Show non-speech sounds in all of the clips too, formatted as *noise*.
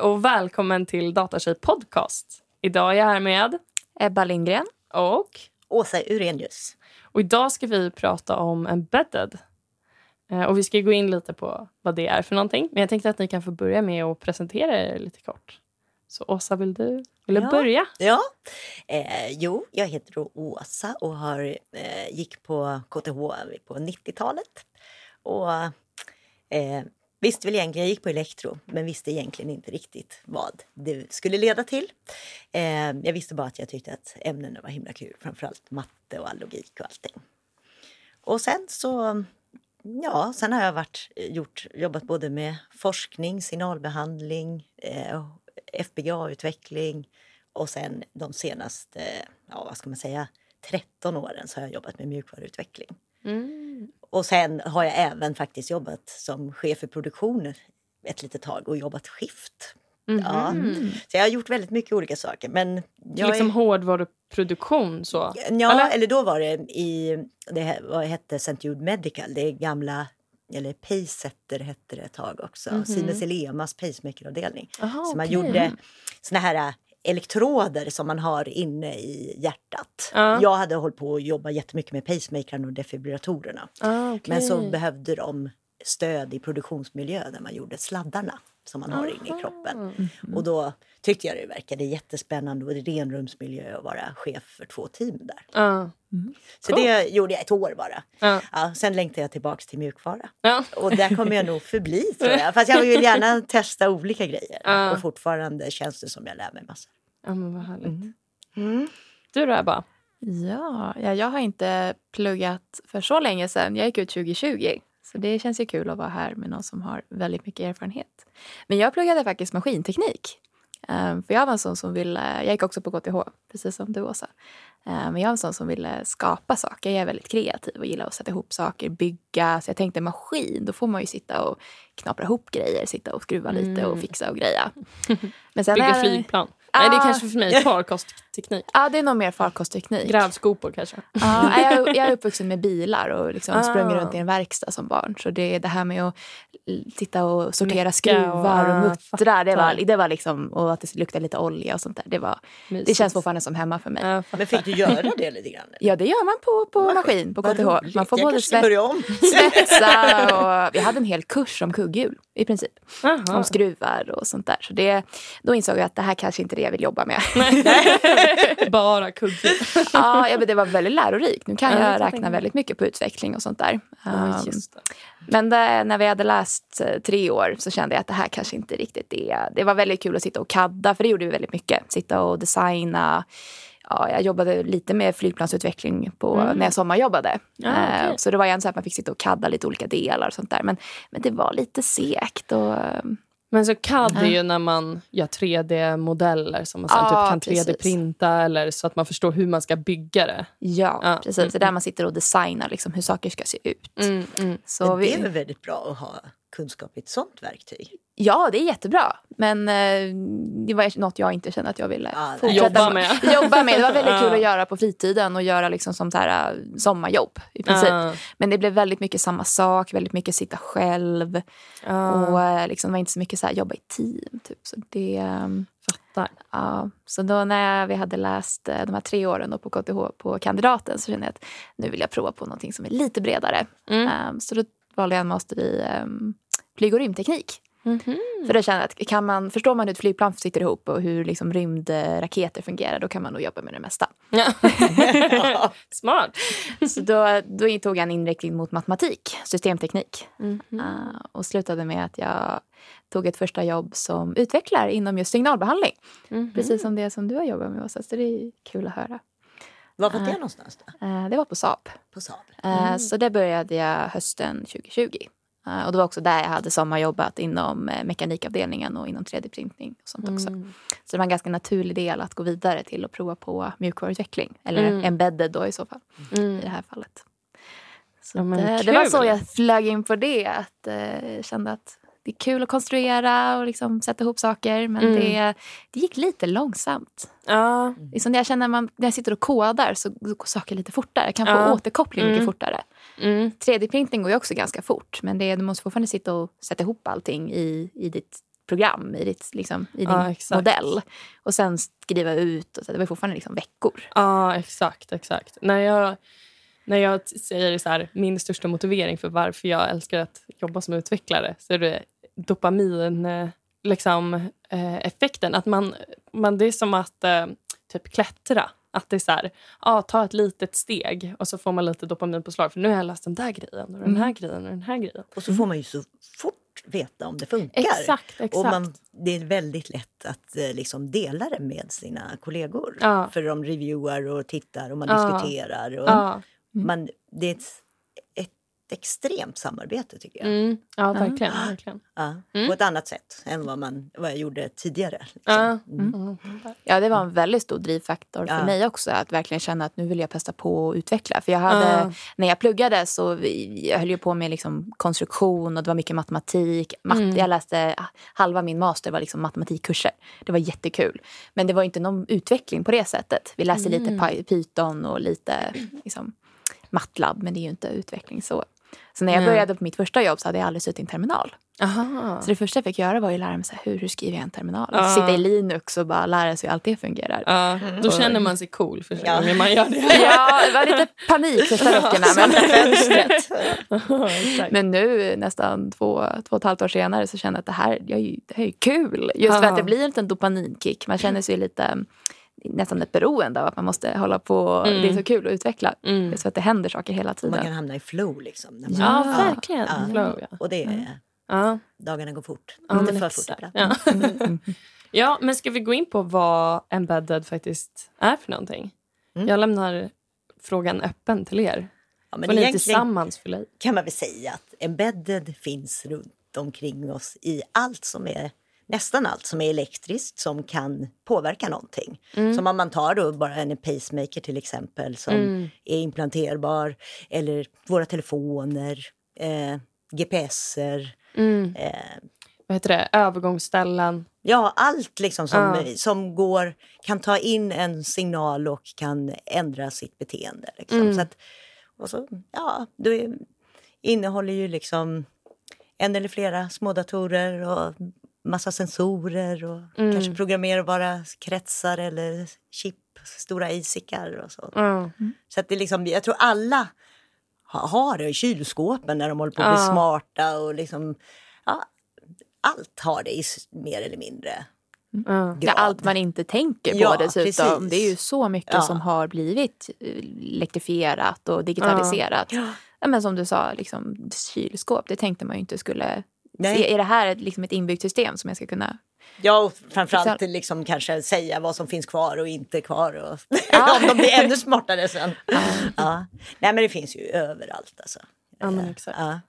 Hej och välkommen till Datatjej podcast. Idag är jag här med Ebba Lindgren. och, Åsa Urenius. och idag ska vi prata om embedded. Eh, Och vi ska gå in lite på vad det är för någonting. Men jag tänkte att ni kan få börja med att presentera er lite kort. Så Åsa, vill du, vill du Ja. börja? Ja, eh, jo, jag heter då Åsa och har, eh, gick på KTH på 90-talet. Och eh, visste väl egentligen, jag gick på elektro, men visste egentligen inte riktigt vad det skulle leda till. Eh, jag visste bara att jag tyckte att ämnena var himla kul, framförallt matte och all logik och allting. Och sen så, ja, sen har jag varit, gjort, jobbat både med forskning, signalbehandling, eh, FPGA-utveckling och sen de senaste, ja vad ska man säga, 13 åren så har jag jobbat med mjukvaruutveckling. Mm. Och sen har jag även faktiskt jobbat som chef för produktion ett litet tag och jobbat skift. Ja. Så jag har gjort väldigt mycket olika saker. Men jag liksom är, hårdvaruproduktion så? ja, eller? eller? då var det i, det här, vad hette St. Jude Medical, det gamla, eller Pacesetter hette det ett tag också, Siemens Elemas pacemakeravdelning. Aha, så man gjorde såna här elektroder som man har inne i hjärtat. Ja. Jag hade hållit på att jobba jättemycket med pacemakern och defibrillatorerna. Ah, okej. Men så behövde de stöd i produktionsmiljö där man gjorde sladdarna som man har inne i kroppen. Och då tyckte jag det verkade jättespännande och i renrumsmiljö att vara chef för två team där. Ja. Så det gjorde jag ett år bara. Ja. Ja, sen längtade jag tillbaks till mjukvara. Ja. Och där kommer jag nog förbli tror jag. Fast jag vill gärna testa olika grejer. Och fortfarande känns det som jag lär mig massor. ja, men vad härligt. Mm. Du då, Ebba? Ja, ja, jag har inte pluggat för så länge sedan. Jag gick ut 2020. Så det känns ju kul att vara här med någon som har väldigt mycket erfarenhet. Men jag pluggade faktiskt maskinteknik. Um, för jag var en sån som ville, jag gick också på KTH, precis som du Åsa. Um, men jag var en sån som ville skapa saker. Jag är väldigt kreativ och gillar att sätta ihop saker, bygga. Så jag tänkte maskin, då får man ju sitta och knapra ihop grejer, sitta och skruva lite och fixa och greja. *laughs* Men sen Bygga är- flygplan? Nej, det är Ah. kanske för mig farkostteknik. Ja, *laughs* det är nog mer farkostteknik. Grävskopor kanske? Ja, nej, jag, jag är uppvuxen med bilar och liksom Ah. sprungit runt i en verksta som barn. Så det är det här med att sitta och sortera Mecka skruvar och- och, ah, muttra. Det var, det var liksom, och att det luktar lite olja och sånt där. Det, var, det känns fortfarande som hemma för mig. Ja, Men fick du göra det lite grann? Ja, det gör man på, på maskin, på KTH. Man får jag både svets, om. *laughs* svetsa och... Vi hade en hel kurs om kugghjul i princip. Aha. Om skruvar och sånt där. Så det, då insåg jag att det här kanske inte det jag vill jobba med. *laughs* Bara kugghjul. ja, ja, men det var väldigt lärorikt. Nu kan jag jag räkna väldigt mycket på utveckling och sånt där. Ja, det. Men det, när vi hade läst eh, tre år så kände jag att det här kanske inte riktigt är... Det var väldigt kul att sitta och kadda, för det gjorde vi väldigt mycket. Sitta och designa. Ja, jag jobbade lite med flygplansutveckling på, när jag sommarjobbade. Mm. Ja, Eh, okej. Så det var gärna så att man fick sitta och kadda lite olika delar och sånt där. Men, men det var lite segt. Och, eh, Men så CAD är ju när man gör 3D-modeller som man sen Ja, typ kan precis. 3D-printa eller så att man förstår hur man ska bygga det. ja, Ja, precis. mm, Det är där man sitter och designar liksom, hur saker ska se ut. Mm, mm. Så Men det vi, är väl väldigt bra att ha kunskap i ett sånt verktyg? Ja, det är jättebra. Men eh, det var något jag inte kände att jag ville fortsätta Jobba med. *laughs* Jobba med. Det var väldigt kul att göra på fritiden och göra liksom som så här, eh, sommarjobb i princip. Ja. Men det blev väldigt mycket samma sak, väldigt mycket sitta själv. Ja, Och eh, liksom, det var inte så mycket så här, jobba i team. Typ. Så, det, ehm, fattar. ja. så då när vi hade läst eh, de här tre åren då på KTH på kandidaten så kände jag att nu vill jag prova på någonting som är lite bredare. Mm. Ehm, så då valde jag en master i um, flyg och rymdteknik. Mhm. För då känner jag att kan man, förstår man hur ett flygplan sitter ihop och hur liksom rymdraketer fungerar, då kan man nog jobba med det mesta. Ja. *laughs* Smart. Så då, då tog jag en inriktning mot matematik, systemteknik. Mhm. Uh, och slutade med att jag tog ett första jobb som utvecklare inom just signalbehandling. Mhm. Precis som det som du har jobbat med, Åsa. Så det är kul att höra. Var var det någonstans då? Uh, det var på Saab. På Saab? Uh, Så det började jag hösten 2020. Uh, och det var också där jag hade sommarjobbat inom uh, mekanikavdelningen och inom 3D-printning och sånt också. Mm. Så det var en ganska naturlig del att gå vidare till att prova på mjukvaruutveckling. Eller Mm. embedded då i så fall, i Mm. det här fallet. Så Ja, det, det var så jag flög in på det. Att eh, kände att det är kul att konstruera och liksom sätta ihop saker. Men Mm. det, det gick lite långsamt. Ja. Liksom jag känner när, man, när jag sitter och kodar så går saker lite fortare. Jag kan få Ja. återkoppling mycket Mm. fortare. Mm. 3D-printing går ju också ganska fort. Men det, du måste fortfarande sitta och sätta ihop allting i, i ditt program i, ditt, liksom, i din Ja, modell. Och sen skriva ut. Och så. Det var fortfarande liksom veckor. Ja, exakt. exakt. När jag, när jag säger så här, min största motivering för varför jag älskar att jobba som utvecklare så är det dopamin eh, liksom, eh, effekten. Att man, man, det är som att eh, typ klättra. Att det är så här, ja, ta ett litet steg och så får man lite dopaminpåslag. För nu har jag läst den där grejen och den här grejen och den här grejen. Och så får man ju så fort veta om det funkar. Exakt, exakt. Och man, det är väldigt lätt att eh, liksom dela det med sina kollegor. Ja. För de reviewar och tittar och man Ja. diskuterar. Och Ja, man, det är ett extremt samarbete tycker jag. mm, ja verkligen. verkligen. Ja, På ett annat sätt än vad, man, vad jag gjorde tidigare. Liksom. Ja. Mm. Mm. Ja, det var en väldigt stor drivfaktor för Ja. mig också. Att verkligen känna att nu vill jag testa på och utveckla. För jag hade, Ja. när jag pluggade så jag höll ju på med liksom konstruktion och det var mycket matematik. Mat, Mm. Jag läste, halva min master var liksom matematikkurser. Det var jättekul. Men det var inte någon utveckling på det sättet. Vi läste Mm. lite Py- Python och lite liksom, Matlab, men det är ju inte utveckling så. Så när jag Nej. började på mitt första jobb så hade jag aldrig suttit i en terminal. Aha. Så det första jag fick göra var att lära mig så här, hur, hur skriver jag en terminal. Ja. Sitta i Linux och bara lära sig hur allt det fungerar. Ja, då känner man sig cool första Ja. gången man gör det. *laughs* Ja, det var lite panik första veckorna. Men, *laughs* men nu nästan två, två och ett halvt år senare så känner jag att det här, jag, är ju- det här är ju kul. Just för att det blir en liten dopaminkick. Man känner sig lite nästan ett beroende av att man måste hålla på. Det är så kul att utveckla. Mm. För att det händer saker hela Man tiden. kan hamna i flow liksom. När man, Ja, verkligen. Ja. Flow, ja. Och det är, Ja. dagarna går fort. Ja, Inte men för fort. Ja. *laughs* ja, men ska vi gå in på vad embedded faktiskt är för någonting? Mm. Jag lämnar frågan öppen till er. Ja, men Får ni tillsammans fylla i? kan man väl säga att embedded finns runt omkring oss i allt som är nästan allt som är elektriskt som kan påverka någonting. Som om man tar då bara en pacemaker till exempel som är implanterbar eller våra telefoner, eh, GPSer. Mm. Eh, Vad heter det? Övergångsställen. Ja, allt liksom som, Ja. som går, kan ta in en signal och kan ändra sitt beteende. Liksom. Mm. Så att, och så, ja, det innehåller ju liksom en eller flera små datorer och massa sensorer och Mm. kanske programmerbara kretsar eller chip, stora ASICar och så. Ja. Så att det liksom, jag tror alla ha- har det i kylskåpen när de håller på att bli Ja. smarta och liksom, ja, allt har det i mer eller mindre Ja. Ja, allt man inte tänker på Ja, dessutom. precis. Det är ju så mycket Ja. som har blivit eh, elektrifierat och digitaliserat. Ja, men som du sa, liksom, kylskåp, det tänkte man ju inte skulle... Nej. Se, är det här ett, liksom ett inbyggt system som jag ska kunna... Ja, och framförallt liksom kanske säga vad som finns kvar och inte kvar. Och *laughs* Ja. om de blir ännu smartare sen. Ja. Nej, men det finns ju överallt alltså. Ja, men exakt. Ja,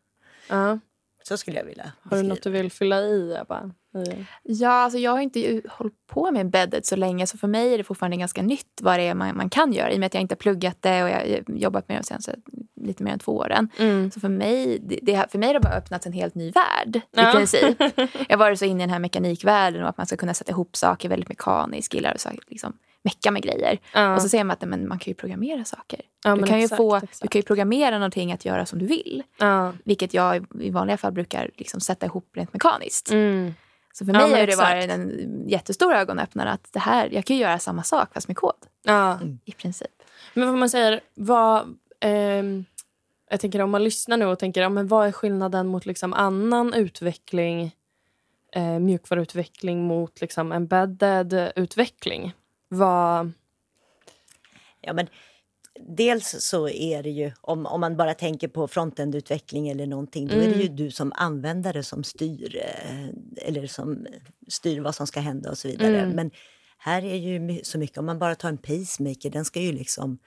Ja. Så skulle jag vilja Har du beskriva. något du vill fylla i, Ebba? I- Ja, alltså jag har inte hållit på med embedded så länge så för mig är det fortfarande ganska nytt vad det är man, man kan göra i och med att jag inte har pluggat det och jag har jobbat med det de senaste lite mer än två åren. Mm. Så för mig, det, det, har- för mig har det bara öppnats en helt ny värld i Ja. princip. *laughs* Jag har varit så inne i den här mekanikvärlden och att man ska kunna sätta ihop saker väldigt mekaniskt, gillar att liksom, mecka med grejer. Ja. Och så ser man att men man kan ju programmera saker. Ja, du, kan ju exakt, få, exakt. du kan ju programmera någonting att göra som du vill. Ja. Vilket jag i- vanliga fall brukar liksom sätta ihop rent mekaniskt. Mm. Så för Ja, mig har det varit en jättestor ögonöppnare att det här, jag kan ju göra samma sak fast med kod. Ja. I princip. Men vad man säger, vad... ehm, jag tänker om man lyssnar nu och tänker, ja, men vad är skillnaden mot liksom annan utveckling, eh, mjukvaruutveckling mot liksom embedded utveckling? Vad... Ja, men dels så är det ju, om, om man bara tänker på frontend-utveckling eller någonting, då är det ju du som användare som styr, eh, eller som styr vad som ska hända och så vidare. Men här är ju så mycket, om man bara tar en pacemaker, den ska ju liksom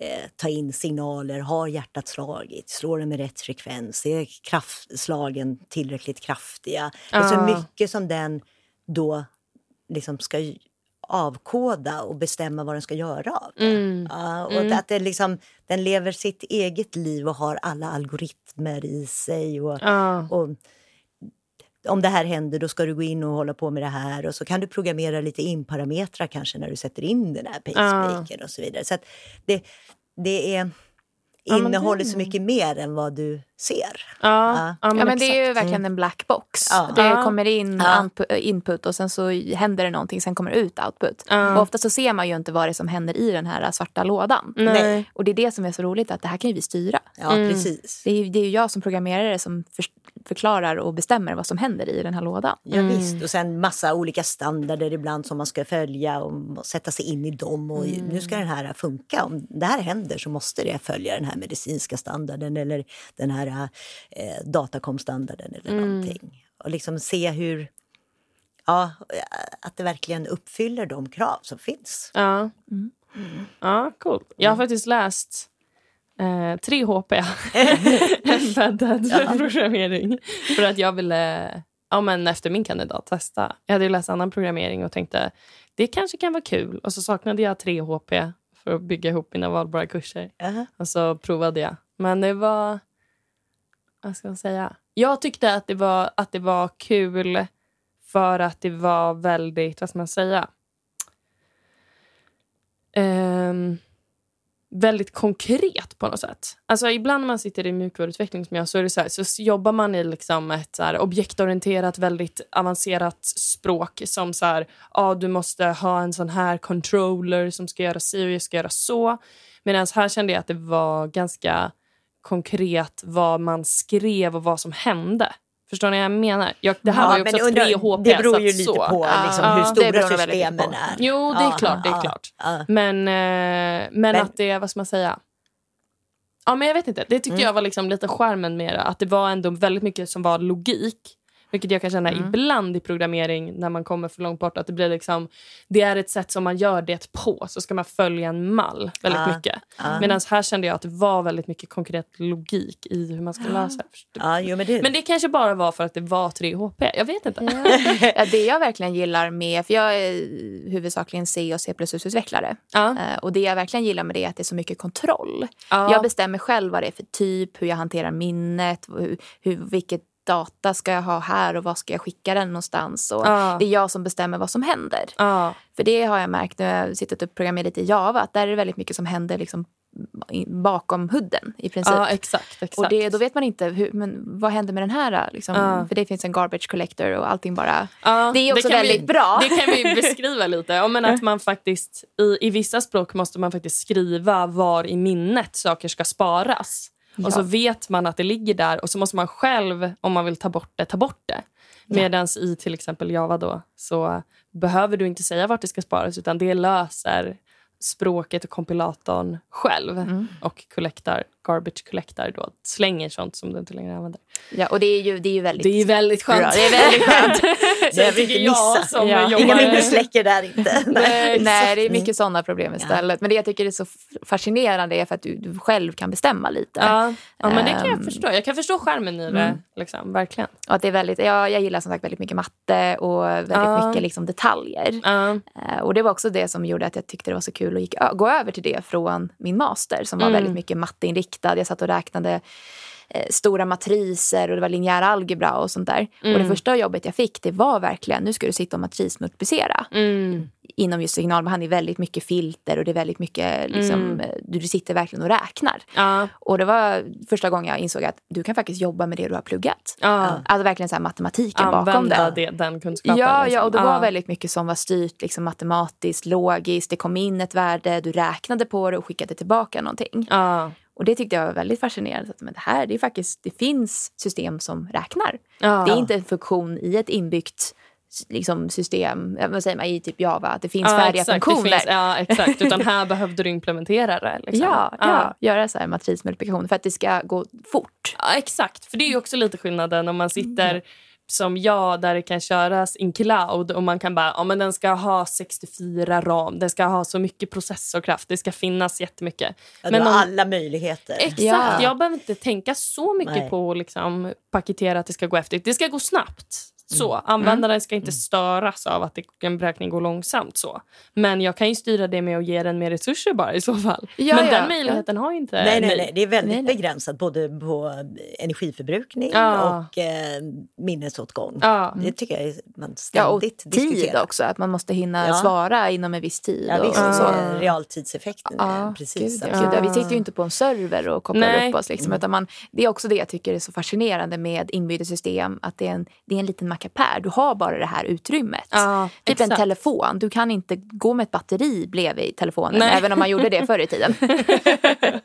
eh, ta in signaler, har hjärtat slagit, slår den med rätt frekvens, är kraftslagen tillräckligt kraftiga? Det är så Ja. mycket som den då liksom ska avkoda och bestämma vad den ska göra av det. Mm. Ja, och att det liksom, den lever sitt eget liv och har alla algoritmer i sig. Och, Ja. och om det här händer då ska du gå in och hålla på med det här och så kan du programmera lite inparametrar kanske när du sätter in den här pacemakern och så vidare. Så det, det är innehåller det- så mycket mer än vad du ser. Ja, ja, Ja, men det är ju verkligen en black box. Ja. Det Ja. kommer in input och sen så händer det någonting, sen kommer det ut output. Ja. Och ofta så ser man ju inte vad det är som händer i den här svarta lådan. Nej. Och det är det som är så roligt, att det här kan ju vi styra. Ja, precis. Det är, ju- jag som programmerare som förklarar och bestämmer vad som händer i den här lådan. Ja, visst. Och sen massa olika standarder ibland som man ska följa och sätta sig in i dem. Och Nu ska den här funka. Om det här händer så måste det följa den här medicinska standarden eller den här eh, datakomstandarden eller någonting. Och liksom se hur, ja, att det verkligen uppfyller de krav som finns. Ja. Ja, cool. Jag har faktiskt läst eh, tre HP *laughs* embedded programmering för att jag ville ja, men efter min kandidat testa. Jag hade läst annan programmering och tänkte det kanske kan vara kul. Och så saknade jag tre HP för att bygga ihop mina valbara kurser. Jaha. Och så provade jag. Men det var... Vad ska man säga? Jag tyckte att det var, att det var kul för att det var väldigt... Vad ska man säga? Ehm, väldigt konkret på något sätt. Alltså ibland när man sitter i mjukvaruutveckling som jag så är det så, här, så jobbar man i liksom ett så här, objektorienterat, väldigt avancerat språk som så här, ah, du måste ha en sån här controller som ska göra si och jag ska göra så. Medan här kände jag att det var ganska konkret vad man skrev och vad som hände. Förstår ni vad jag menar? Jag, det här var ju också men undrar- tre HP. det beror ju så lite att på så. liksom, Ja, hur stora systemen är. Jo, det är Ja, klart. Det är ja, klart. ja. Men, eh, men, att det, vad ska man säga? Ja, men jag vet inte. Det tyckte Mm. jag var liksom lite skärmen med det. Att det var ändå väldigt mycket som var logik. Vilket jag kan känna Mm. ibland i programmering när man kommer för långt bort. Att det blir liksom, det är ett sätt som man gör det på. Så ska man följa en mall väldigt Ja, mycket. ja. Medan här kände jag att det var väldigt mycket konkret logik i hur man ska lösa det. Ja, jo, men det, Men det kanske bara var för att det var 3 HP. Jag vet inte. *laughs* Ja, det jag verkligen gillar med, för jag är huvudsakligen C och C++-utvecklare. Ja. Eh, Och det jag verkligen gillar med det är att det är så mycket kontroll. Ja. Jag bestämmer själv vad det är för typ, hur jag hanterar minnet, hur, hur, vilket data ska jag ha här och vad ska jag skicka den någonstans. Och Ja. Det är jag som bestämmer vad som händer. Ja. För det har jag märkt när jag suttit och programmerat lite i Java, att där är det väldigt mycket som händer liksom bakom hudden i princip. ja, exakt. exakt. Och det, då vet man inte hur, men vad händer med den här. Liksom? Ja. För det finns en garbage collector och allting bara... Ja, Det är också kan väldigt vi, bra. Det kan vi beskriva *laughs* lite. Men att man faktiskt, i, I vissa språk måste man faktiskt skriva var i minnet saker ska sparas. Och så vet man att det ligger där och så måste man själv, om man vill ta bort det, ta bort det. Medan i till exempel Java då, så behöver du inte säga vart det ska sparas utan det löser språket och kompilatorn själv Mm. och collectar, garbage collectar då, slänger sånt som du inte längre använder. Ja, och det är ju, det är ju väldigt... Det är väldigt skönt. bra. Det är väldigt skönt. *laughs* det tycker inte jag som Ja. jobbar- Inga minnesläckor där inte. *laughs* Nej, Nej, det är mycket sådana problem istället. Men det jag tycker är så fascinerande är för att du, du själv kan bestämma lite. Ja, ja men det kan jag Ehm. förstå. Jag kan förstå skärmen i det. Liksom, verkligen. Och att det är väldigt, jag, jag gillar som sagt väldigt mycket matte och väldigt Ja. mycket liksom detaljer. Ja, Eh, Och det var också det som gjorde att jag tyckte det var så kul att gick, gå över till det från min master som var Mm. väldigt mycket matteinriktad. Jag satt och räknade eh, stora matriser och det var linjär algebra och sånt där. Och Mm. det första jobbet jag fick det var verkligen, nu ska du sitta och matrismultiplicera. mm, Inom just signalbehandling, väldigt mycket filter och det är väldigt mycket, liksom, Mm. eh, du, sitter verkligen och räknar. ja, Och det var första gången jag insåg att du kan faktiskt jobba med det du har pluggat. ja. Alltså verkligen så här matematiken bakom Använda det. det, den kunskapen. Ja, liksom. ja, och det var väldigt mycket som var styrt liksom, matematiskt, logiskt. Det kom in ett värde, du räknade på det och skickade tillbaka någonting. Ja, Och det tyckte jag var väldigt fascinerande. Att, men det här, det är faktiskt, det finns system som räknar. ja. Det är inte en funktion i ett inbyggt liksom, system, vad säger man, i typ Java, att det finns ja, färdiga exakt, funktioner. Finns, ja, exakt. Utan här *laughs* behövde du implementera det. Liksom. Ja, ja, göra så här matrismultiplikation för att det ska gå fort. Ja, exakt. För det är ju också lite skillnaden om man sitter Mm. Som jag där det kan köras in cloud och man kan bara, ja men den ska ha 64 ram, den ska ha så mycket processorkraft, det ska finnas jättemycket. Ja, men du har om- alla möjligheter. Exakt, Ja. jag behöver inte tänka så mycket Nej. på att liksom paketera att det ska gå efter. Det ska gå snabbt. Så, Användaren ska inte störas av att en beräkning går långsamt. så. Men jag kan ju styra det med att ge den mer resurser bara i så fall. Ja, Men ja. den möjligheten har inte Nej, nej, nej, det är väldigt Nej, nej. begränsat både på energiförbrukning Ja. och eh, minnesåtgång. Ja. Det tycker jag man Ja, och ständigt tid diskuterar. också. Att man måste hinna Ja. svara inom en viss tid. Ja, och visst, så. eh, realtidseffekten. Ja, precis. Gud, gud, ja, vi sitter ju inte på en server och kopplar Nej. upp oss. Liksom, utan man, det är också det jag tycker är så fascinerande med inbyggda system. Att det är en, det är en liten mackapär. Du har bara det här utrymmet. Ja, typ en exakt. telefon. Du kan inte gå med ett batteri bredvid telefonen. Nej. Även om man gjorde det förr i tiden. *laughs* *laughs*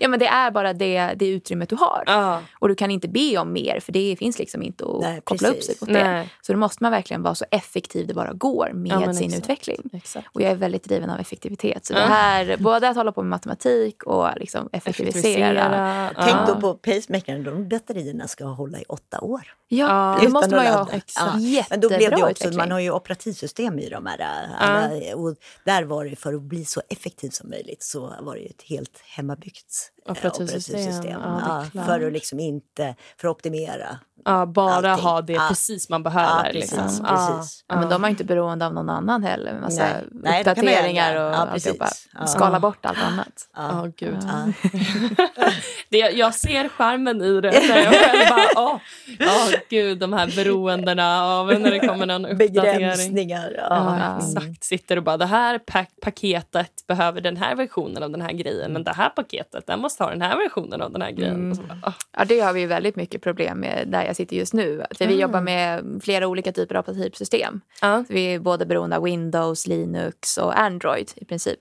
ja, men det är bara det, det utrymmet du har. Ja. Och du kan inte be om mer för det finns liksom inte att Nej, koppla upp sig mot det. Nej. Så då måste man verkligen vara så effektiv det bara går med Ja, sin exakt. utveckling. Exakt. Och jag är väldigt driven av effektivitet. Så Ja. det här, både att hålla på med matematik och liksom effektivisera. Tänk Ja. då på pacemakern, de batterierna ska hålla i åtta år. Ja, Ja. det Utan måste man ju ha Exakt. Ja, Men då blev det också, utveckling. man har ju operativsystem i de här. Alla, och där var det för att bli så effektiv som möjligt så var det ju ett helt hemmabyggt Operativsystem, ja, Ja, för att liksom inte, för att optimera. Ja, bara Allting. ha det Ja. precis man Ja, behöver. precis, liksom. precis. Ja, men de är inte beroende av någon annan heller. Med massa Nej. Nej, då kan man uppdateringar och ja, alltihopa. Ja. Skala bort allt annat. Ja, gud. Ja. *laughs* Det, jag ser skärmen i det. Jag själv bara, åh, åh, gud, de här beroendena av när det kommer någon uppdatering. Begränsningar. Ja. Ja, Ja. exakt. Sitter och bara, det här pack paketet behöver den här versionen av den här grejen. Men det här paketet, den måste ha den här versionen av den här grejen. Bara, åh. Ja, det har vi ju väldigt mycket problem med där jag sitter just nu. För vi jobbar med flera olika typer av operativsystem. Så vi är både beroende av Windows, Linux och Android i princip.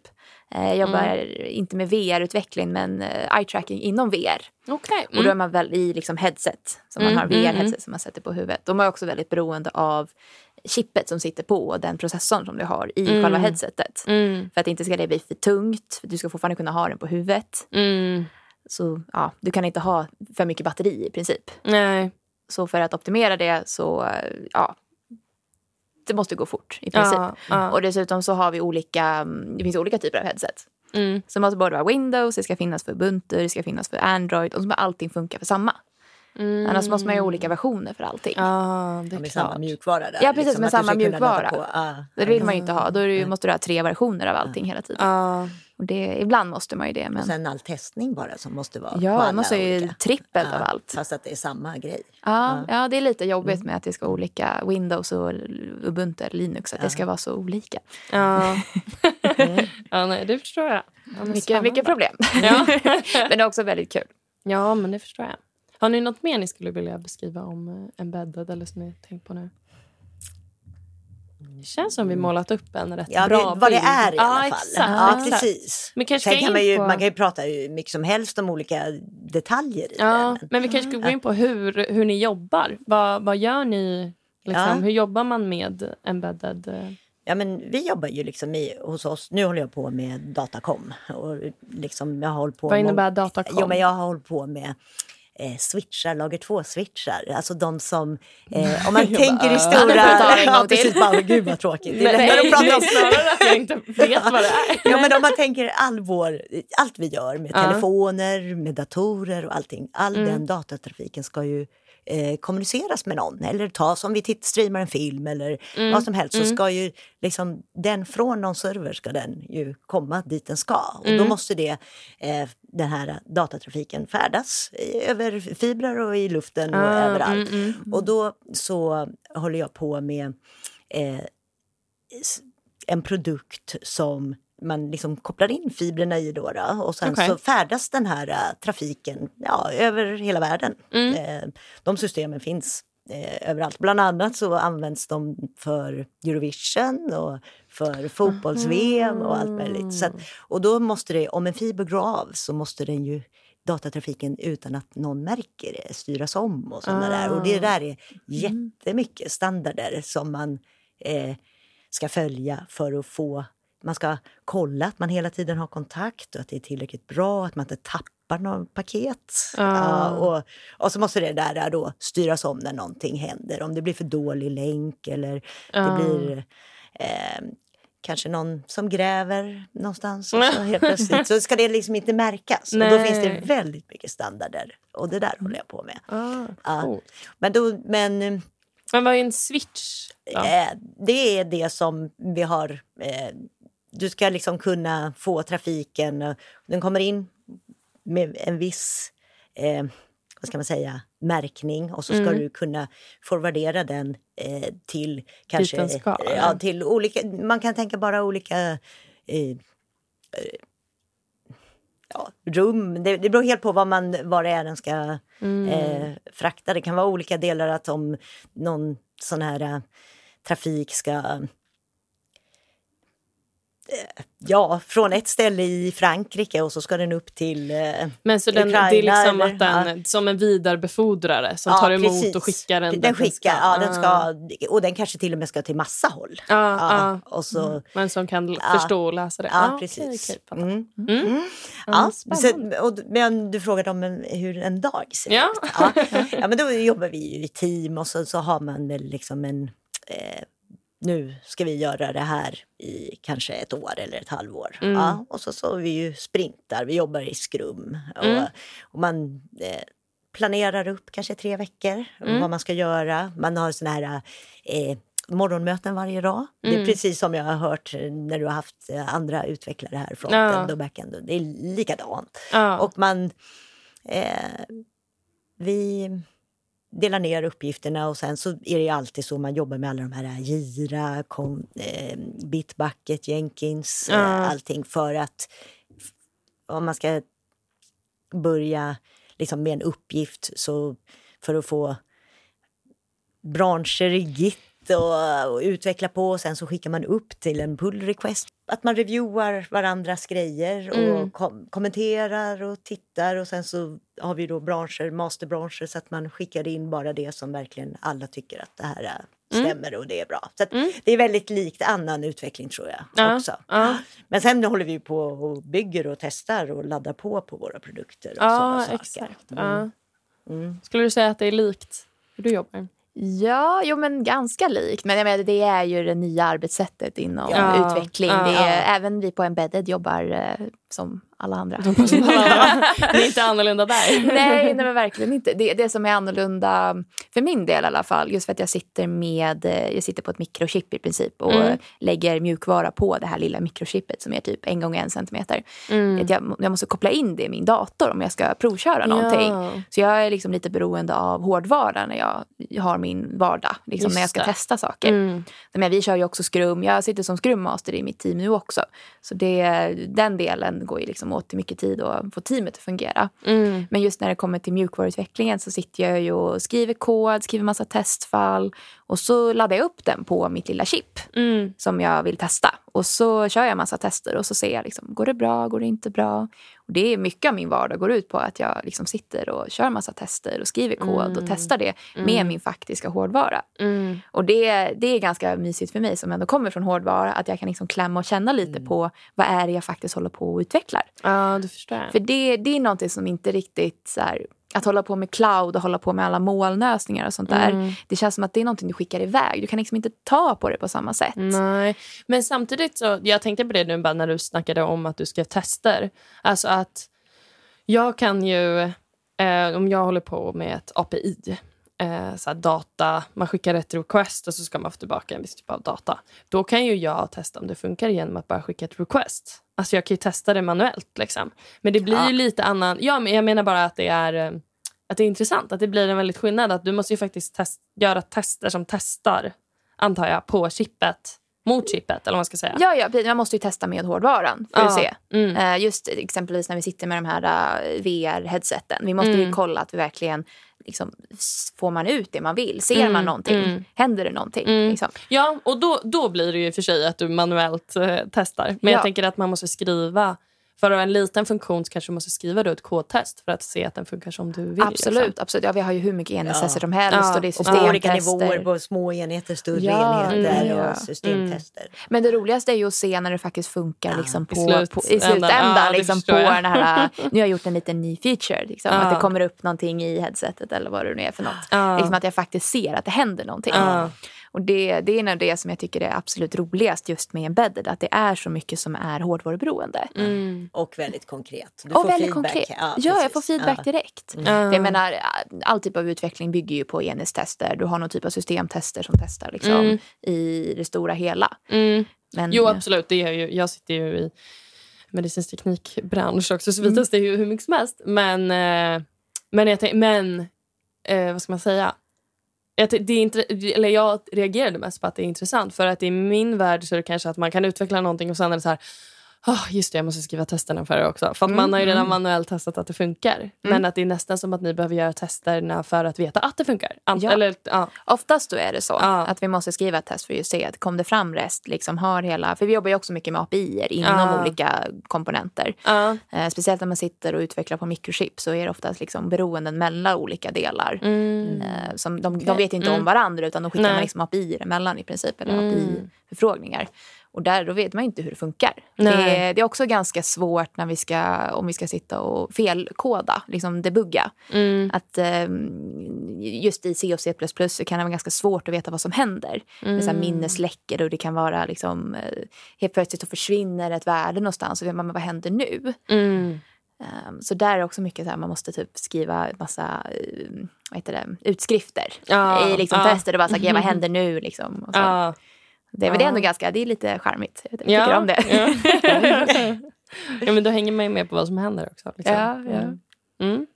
Eh, Jag jobbar inte med VR-utveckling men eh, eye-tracking inom VR. Okej. Och då är Mm. man väl i liksom headset, som man Mm, har mm, VR-headset som man sätter på huvudet. De är också väldigt beroende av chippet som sitter på och den processorn som du har i Mm. själva headsetet. Mm. För att inte ska det bli för tungt, för du ska fortfarande kunna ha den på huvudet. Mm. Så ja, du kan inte ha för mycket batteri i princip. Nej. Så för att optimera det så, ja, det måste gå fort i princip. Ja, ja. Och dessutom så har vi olika, mm, det finns olika typer av headset. Mm. Så det måste både vara Windows, det ska finnas för Ubuntu, det ska finnas för Android och så måste allting funka för samma. Mm. Annars måste man ju ha olika versioner för allting. Ja, det Ja, är med samma mjukvara där. Ja, precis, liksom, med samma mjukvara. på. Ja. Det vill man ju inte ha. Då är det ju, måste du ha tre versioner av allting hela tiden. Och det, ibland måste man ju det. Och Men sen all testning bara som måste vara ja, man måste ju olika. trippelt av allt. Fast att det är samma grej. Ja, ja, det är lite jobbigt med att det ska vara olika Windows och Ubuntu eller Linux. Att det ska vara så olika. Ja. *laughs* ja, nej, det förstår jag. Ja, Mycket, mycket problem. Ja. *laughs* men det är också väldigt kul. ja, men det förstår jag. Har ni något mer ni skulle vilja beskriva om eh, embedded eller som ni tänkt på nu? Det känns som vi målat upp en rätt Ja, bra det, vad det bild. är i alla ja, fall. Exakt, ja, exakt. precis. Men kanske Sen kan man, ju, på- man kan ju prata hur mycket som helst om olika detaljer i Ja, det. men vi kanske ska gå in på hur, hur ni jobbar. Vad, vad gör ni? Liksom? Ja. Hur jobbar man med embedded? Ja, men vi jobbar ju liksom i, hos oss. Nu håller jag på med Datacom. Och liksom jag har på Vad med- innebär Datacom? Jo, men jag har hållit på med eh, switchar, lager 2-switchar. Alltså de som... Eh, om man tänker i *laughs* Ja, stora... ja, precis. Bara, gud vad tråkigt. Det är lättare att prata om snarare att jag inte vet vad det är. Ja, men om man tänker all vår, allt vi gör med telefoner, med datorer och allting. All Mm. den datatrafiken ska ju eh, kommuniceras med någon. Eller tas om vi titt, streamar en film eller Mm. vad som helst. Så ska ju liksom den från någon server ska den ju komma dit den ska. Och Mm. då måste det, eh, den här datatrafiken färdas i, över fibrer och i luften och Ah, överallt. mm, mm. Och då så håller jag på med eh, en produkt som man liksom kopplar in fibrerna i då, då och sen Okej. så färdas den här eh, trafiken ja, över hela världen. Mm. Eh, de systemen finns eh, överallt. Bland annat så används de för Eurovision och för fotbolls-VM och allt möjligt. Så att, och då måste det, om en fiber går av så måste den ju datatrafiken utan att någon märker det styras om och sådana där. Och det där är jättemycket standarder som man eh, ska följa för att få man ska kolla att man hela tiden har kontakt och att det är tillräckligt bra, att man inte tappar något paket. Ah. Ja, och, och så måste det där då styras om när någonting händer. Om det blir för dålig länk eller Ah. det blir eh, kanske någon som gräver någonstans och så *laughs* helt plötsligt så ska det liksom inte märkas. Och då Nej. finns det väldigt mycket standarder och det där håller jag på med. Ah, Ja. coolt. Men, då, men eh, Men vad är en switch? då? Eh, det är det som vi har. Eh, du ska liksom kunna få trafiken. eh, Den kommer in med en viss eh, vad ska man säga, märkning och så ska Mm. du kunna forwardera den eh, till kanske... ska, ja, eller? till olika, man kan tänka bara olika eh, eh, ja, rum. Det, det beror helt på vad, man, vad det är den ska Mm. eh, frakta. Det kan vara olika delar att om någon sån här eh, trafik ska eh, Ja, från ett ställe i Frankrike och så ska den upp till... Eh, Men så den, det är Ukraina liksom eller- att den, som en vidarebefordrare som ja, tar emot precis. och skickar den. Den skickar, ja, den Ah. ska, och den kanske till och med ska till massa håll. Ja, Ja, ja. och så, Men som kan Ja. förstå och läsa det. ja, Ah, precis. okej, fattar. Mm. Mm. Mm. Ja, Ja, spännande. så, och, men du frågade om en, hur en dag ser Ja. ut. Ja. ja, men då jobbar vi i team och så, så har man väl liksom en... Eh, nu ska vi göra det här i kanske ett år eller ett halvår. Mm. Ja, och så, så vi ju sprintar, vi jobbar i skrum. Och, Mm. och man eh, planerar upp kanske tre veckor Mm. vad man ska göra. Man har såna här eh, morgonmöten varje dag. Det är Mm. precis som jag har hört när du har haft eh, andra utvecklare här, Ja. frontend och backend. Det är likadant. Ja. Och man... Eh, vi delar ner uppgifterna och sen så är det alltid så man jobbar med alla de här Gira, kom, eh, Bitbucket, Jenkins, Ja. eh, allting för att om man ska börja liksom med en uppgift så för att få branscher i Git och, och utveckla på och sen så skickar man upp till en pull request. Att man reviewar varandras grejer och Mm. kom, kommenterar och tittar och sen så har vi då branscher, masterbranscher så att man skickar in bara det som verkligen alla tycker att det här är, stämmer och det är bra. Så Mm. det är väldigt likt annan utveckling tror jag Ja, också. ja. Men sen håller vi på och bygger och testar och laddar på på våra produkter. Och Ja, sådana saker. exakt. Mm. Mm. Skulle du säga att det är likt hur du jobbar? Ja, jo, men ganska likt. Men jag menar, det är ju det nya arbetssättet inom Ja, utveckling. ja. det är, Även vi på Embedded jobbar som alla andra. *laughs* Det är inte annorlunda där. nej, nej, men verkligen inte. Det, det som är annorlunda, för min del i alla fall, just för att jag sitter med, eh, jag sitter på ett mikrochip i princip och Mm. lägger mjukvara på det här lilla mikrochippet som är typ en gång en centimeter. Mm. Att Jag, jag måste koppla in det i min dator om jag ska provköra någonting. Ja. Så jag är liksom lite beroende av hårdvara när jag har min vardag, liksom när jag ska det. testa saker. Mm. Men vi kör ju också skrum. Jag sitter som scrummaster i mitt team nu också. Så det, den delen går ju liksom åt till mycket tid att få teamet att fungera. Mm. Men just när det kommer till mjukvaruutvecklingen så sitter jag ju och skriver kod, skriver massa testfall och så laddar jag upp den på mitt lilla chip Mm. som jag vill testa. Och så kör jag massa tester och så ser jag liksom, går det bra, går det inte bra? Och det är mycket av min vardag går ut på att jag liksom sitter och kör massa tester och skriver kod Mm. och testar det med min faktiska hårdvara. Mm. Och det, det är ganska mysigt för mig som ändå kommer från hårdvara att jag kan liksom klämma och känna lite på vad är det jag faktiskt håller på och utvecklar. Ja, du förstår. För det, det är någonting som inte riktigt så här, att hålla på med cloud och hålla på med alla molnlösningar och sånt där. Mm. Det känns som att det är någonting du skickar iväg. Du kan liksom inte ta på det på samma sätt. Nej, men samtidigt så, jag tänkte på det nu bara när du snackade om att du ska tester. Alltså att jag kan ju, eh, om jag håller på med ett API, eh, så data, man skickar ett request och så ska man få tillbaka en viss typ av data. Då kan ju jag testa om det funkar genom att bara skicka ett request. Alltså jag kan ju testa det manuellt liksom. Men det blir Ja. ju lite annan, ja men jag menar bara att det är eh, att det är intressant, att det blir en väldigt skillnad. Att du måste ju faktiskt test, göra tester som testar, antar jag, på chippet, mot chippet eller man ska säga. Ja, ja, man måste ju testa med hårdvaran för Ja. att se. Mm. Eh, Just exempelvis när vi sitter med de här eh, VR-headseten. Vi måste ju Mm. kolla att vi verkligen liksom, får man ut det man vill. Ser Mm, man någonting? mm. Händer det någonting? Mm. Liksom. Ja, och då, då blir det ju för sig att du manuellt eh, testar. Men Ja. jag tänker att man måste skriva, för att ha en liten funktion så kanske du måste skriva då ett kodtest för att se att den funkar som du vill. Absolut. Liksom. absolut. Ja, vi har ju hur mycket enhetstester Ja. som helst Ja. och det är Och på olika systemtester. nivåer, på små enheter, större Ja, enheter mm, och systemtester. Men det roligaste är ju att se när det faktiskt funkar liksom, i på, slut- på, i ändan. slutändan. Liksom, på jag. den här, *laughs* nu har jag gjort en liten ny feature. Liksom, Ja. Att det kommer upp någonting i headsetet eller vad det nu är för något. Ja. Liksom att jag faktiskt ser att det händer någonting. Och det, det är nog det som jag tycker är absolut roligast just med embedded. Att det är så mycket som är hårdvaruberoende. Mm. Och väldigt konkret. Du och får väldigt feedback. konkret. Ja, Ja, jag får feedback Ja. direkt. Ja. Jag menar, all typ av utveckling bygger ju på enhetstester. Du har någon typ av systemtester som testar liksom, Mm. i det stora hela. Mm. Men, Jo, absolut. Det är ju, jag sitter ju i medicinsk teknikbransch också, så vi Mm. testar ju hur mycket som helst. Men, eh, men, jag, tänk- men eh, vad ska man säga? Jag, det är inte, eller jag reagerade mest på att det är intressant. För att i min värld så är det kanske att man kan utveckla någonting och sen är det så här "Ah, just det, jag måste skriva testerna för det också. För att man har ju redan mm. manuellt testat att det funkar. Men att det är nästan som att ni behöver göra testerna för att veta att det funkar. Ant- Ja. Eller, ja. Oftast då är det så Ja. att vi måste skriva ett test för att se att kom det fram rest, liksom har hela, för vi jobbar ju också mycket med API inom Ja. olika komponenter. Eh, speciellt när man sitter och utvecklar på mikrochip så är det oftast liksom beroenden mellan olika delar. Mm. Eh, som de, de Okej. vet inte Mm. om varandra utan de skickar man liksom API emellan i princip. Eller Mm. API-förfrågningar. Och där då vet man inte hur det funkar. Det är, det är också ganska svårt när vi ska, om vi ska sitta och felkoda, liksom debugga. Mm. Att eh, just i C och C++ så kan det vara ganska svårt att veta vad som händer. Med så minnesläckor och det kan vara liksom eh, helt plötsligt så försvinner ett värde någonstans och man vad händer nu? Mm. Um, så där är också mycket så här, man måste typ skriva massa uh, vad heter det, utskrifter Ja, i liksom ja. tester och bara så "Okej, vad *laughs* händer nu liksom. Och så. Ja. Det är väl Ja. ändå ganska, det är lite charmigt. Jag tycker om det. Ja. *laughs* ja, men då hänger man ju med på vad som händer också. Liksom. Ja, ja. Mm.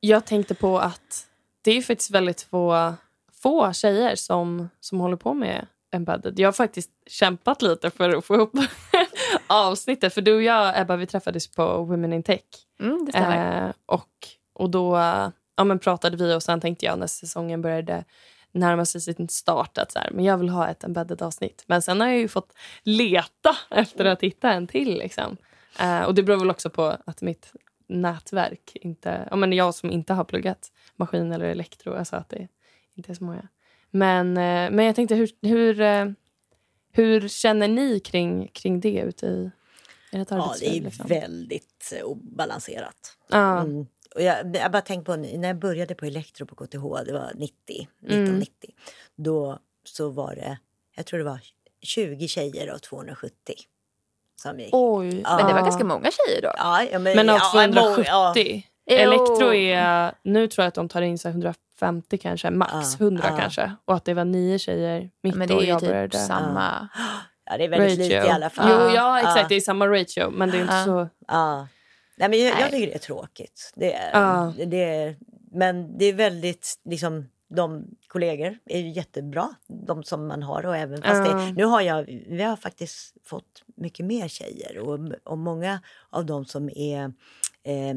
Jag tänkte på att det är faktiskt väldigt få, få tjejer som, som håller på med embedded. Jag har faktiskt kämpat lite för att få ihop *laughs* avsnittet. För du och jag, Ebba, vi träffades på Women in Tech. Mm, det stämmer. Eh, och, och då ja, men pratade vi och sen tänkte jag när säsongen började närma sig sin start att så här, men jag vill ha ett embedded avsnitt. Men sen har jag ju fått leta *laughs* efter att hitta en till. Liksom. Eh, och det beror väl också på att mitt nätverk inte... Ja, men jag som inte har pluggat maskin eller elektro, alltså att det inte är så många. Men, eh, men jag tänkte, hur, hur, eh, hur känner ni kring, kring det ute i ert Ja, det arbetsliv? är liksom? väldigt eh, obalanserat. Ja. Mm. Och jag, jag bara tänkt på när jag började på elektro på KTH, det var 90, 1990. Då så var det, jag tror det var 20 tjejer av 270 som gick. Oj. Ja. Men det var ganska många tjejer då. Ja, ja, Men av ja, 270? ja. Elektro är... Nu tror jag att de tar in så här 150 kanske, max Ja, 100 ja. kanske. Och att det var nio tjejer mitt Men det år är ju jag typ började. samma. Ja, det är väldigt lite i alla fall. Jo, ja exakt. Det är samma ratio. Men det är inte så... Nej, men jag, jag tycker det är tråkigt. Det är, Ja. det är, men det är väldigt, liksom, de kollegor är ju jättebra, de som man har. Och även, fast det, nu har jag, vi har faktiskt fått mycket mer tjejer och, och många av de som är eh,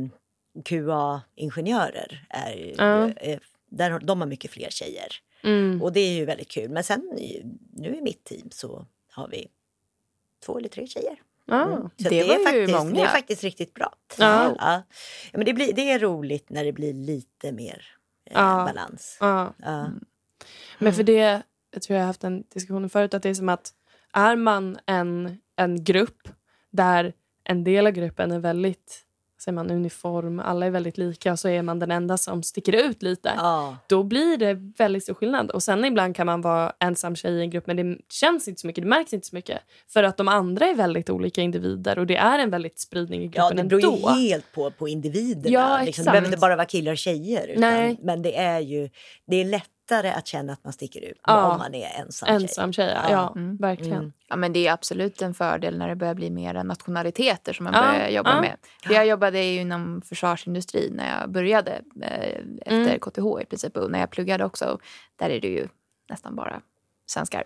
QA-ingenjörer är, Ja. är där, de har mycket fler tjejer. Mm. Och det är ju väldigt kul. Men sen nu i mitt team så har vi två eller tre tjejer. Ja. Mm. Så Det det, är faktiskt, många. det är faktiskt riktigt bra. Ja. Ja. Men det, blir, det är roligt när det blir lite mer eh, Ja. balans. Ja. Ja. Men för det, jag tror jag har haft en diskussion förut, att det är som att är man en, en grupp där en del av gruppen är väldigt säger man, uniform, alla är väldigt lika och så är man den enda som sticker ut lite. Ja. Då blir det väldigt stor skillnad. Och sen ibland kan man vara ensam tjej i en grupp men det känns inte så mycket, det märks inte så mycket. För att de andra är väldigt olika individer och det är en väldigt spridning i ja, gruppen det beror ändå. ju helt på, på individerna. Ja, liksom. Det behöver inte bara vara killar och tjejer. Utan. Men det är ju det är lättare att känna att man sticker ut Ja. om man är ensam, Ensam tjej, ja. Ja. Mm. verkligen. Mm. Ja, men det är absolut en fördel när det börjar bli mer nationaliteter som man Ja, börjar jobba ja. med. För jag jobbade ju inom försvarsindustrin när jag började eh, efter Mm. KTH i princip. Och när jag pluggade också, där är det ju nästan bara svenskar.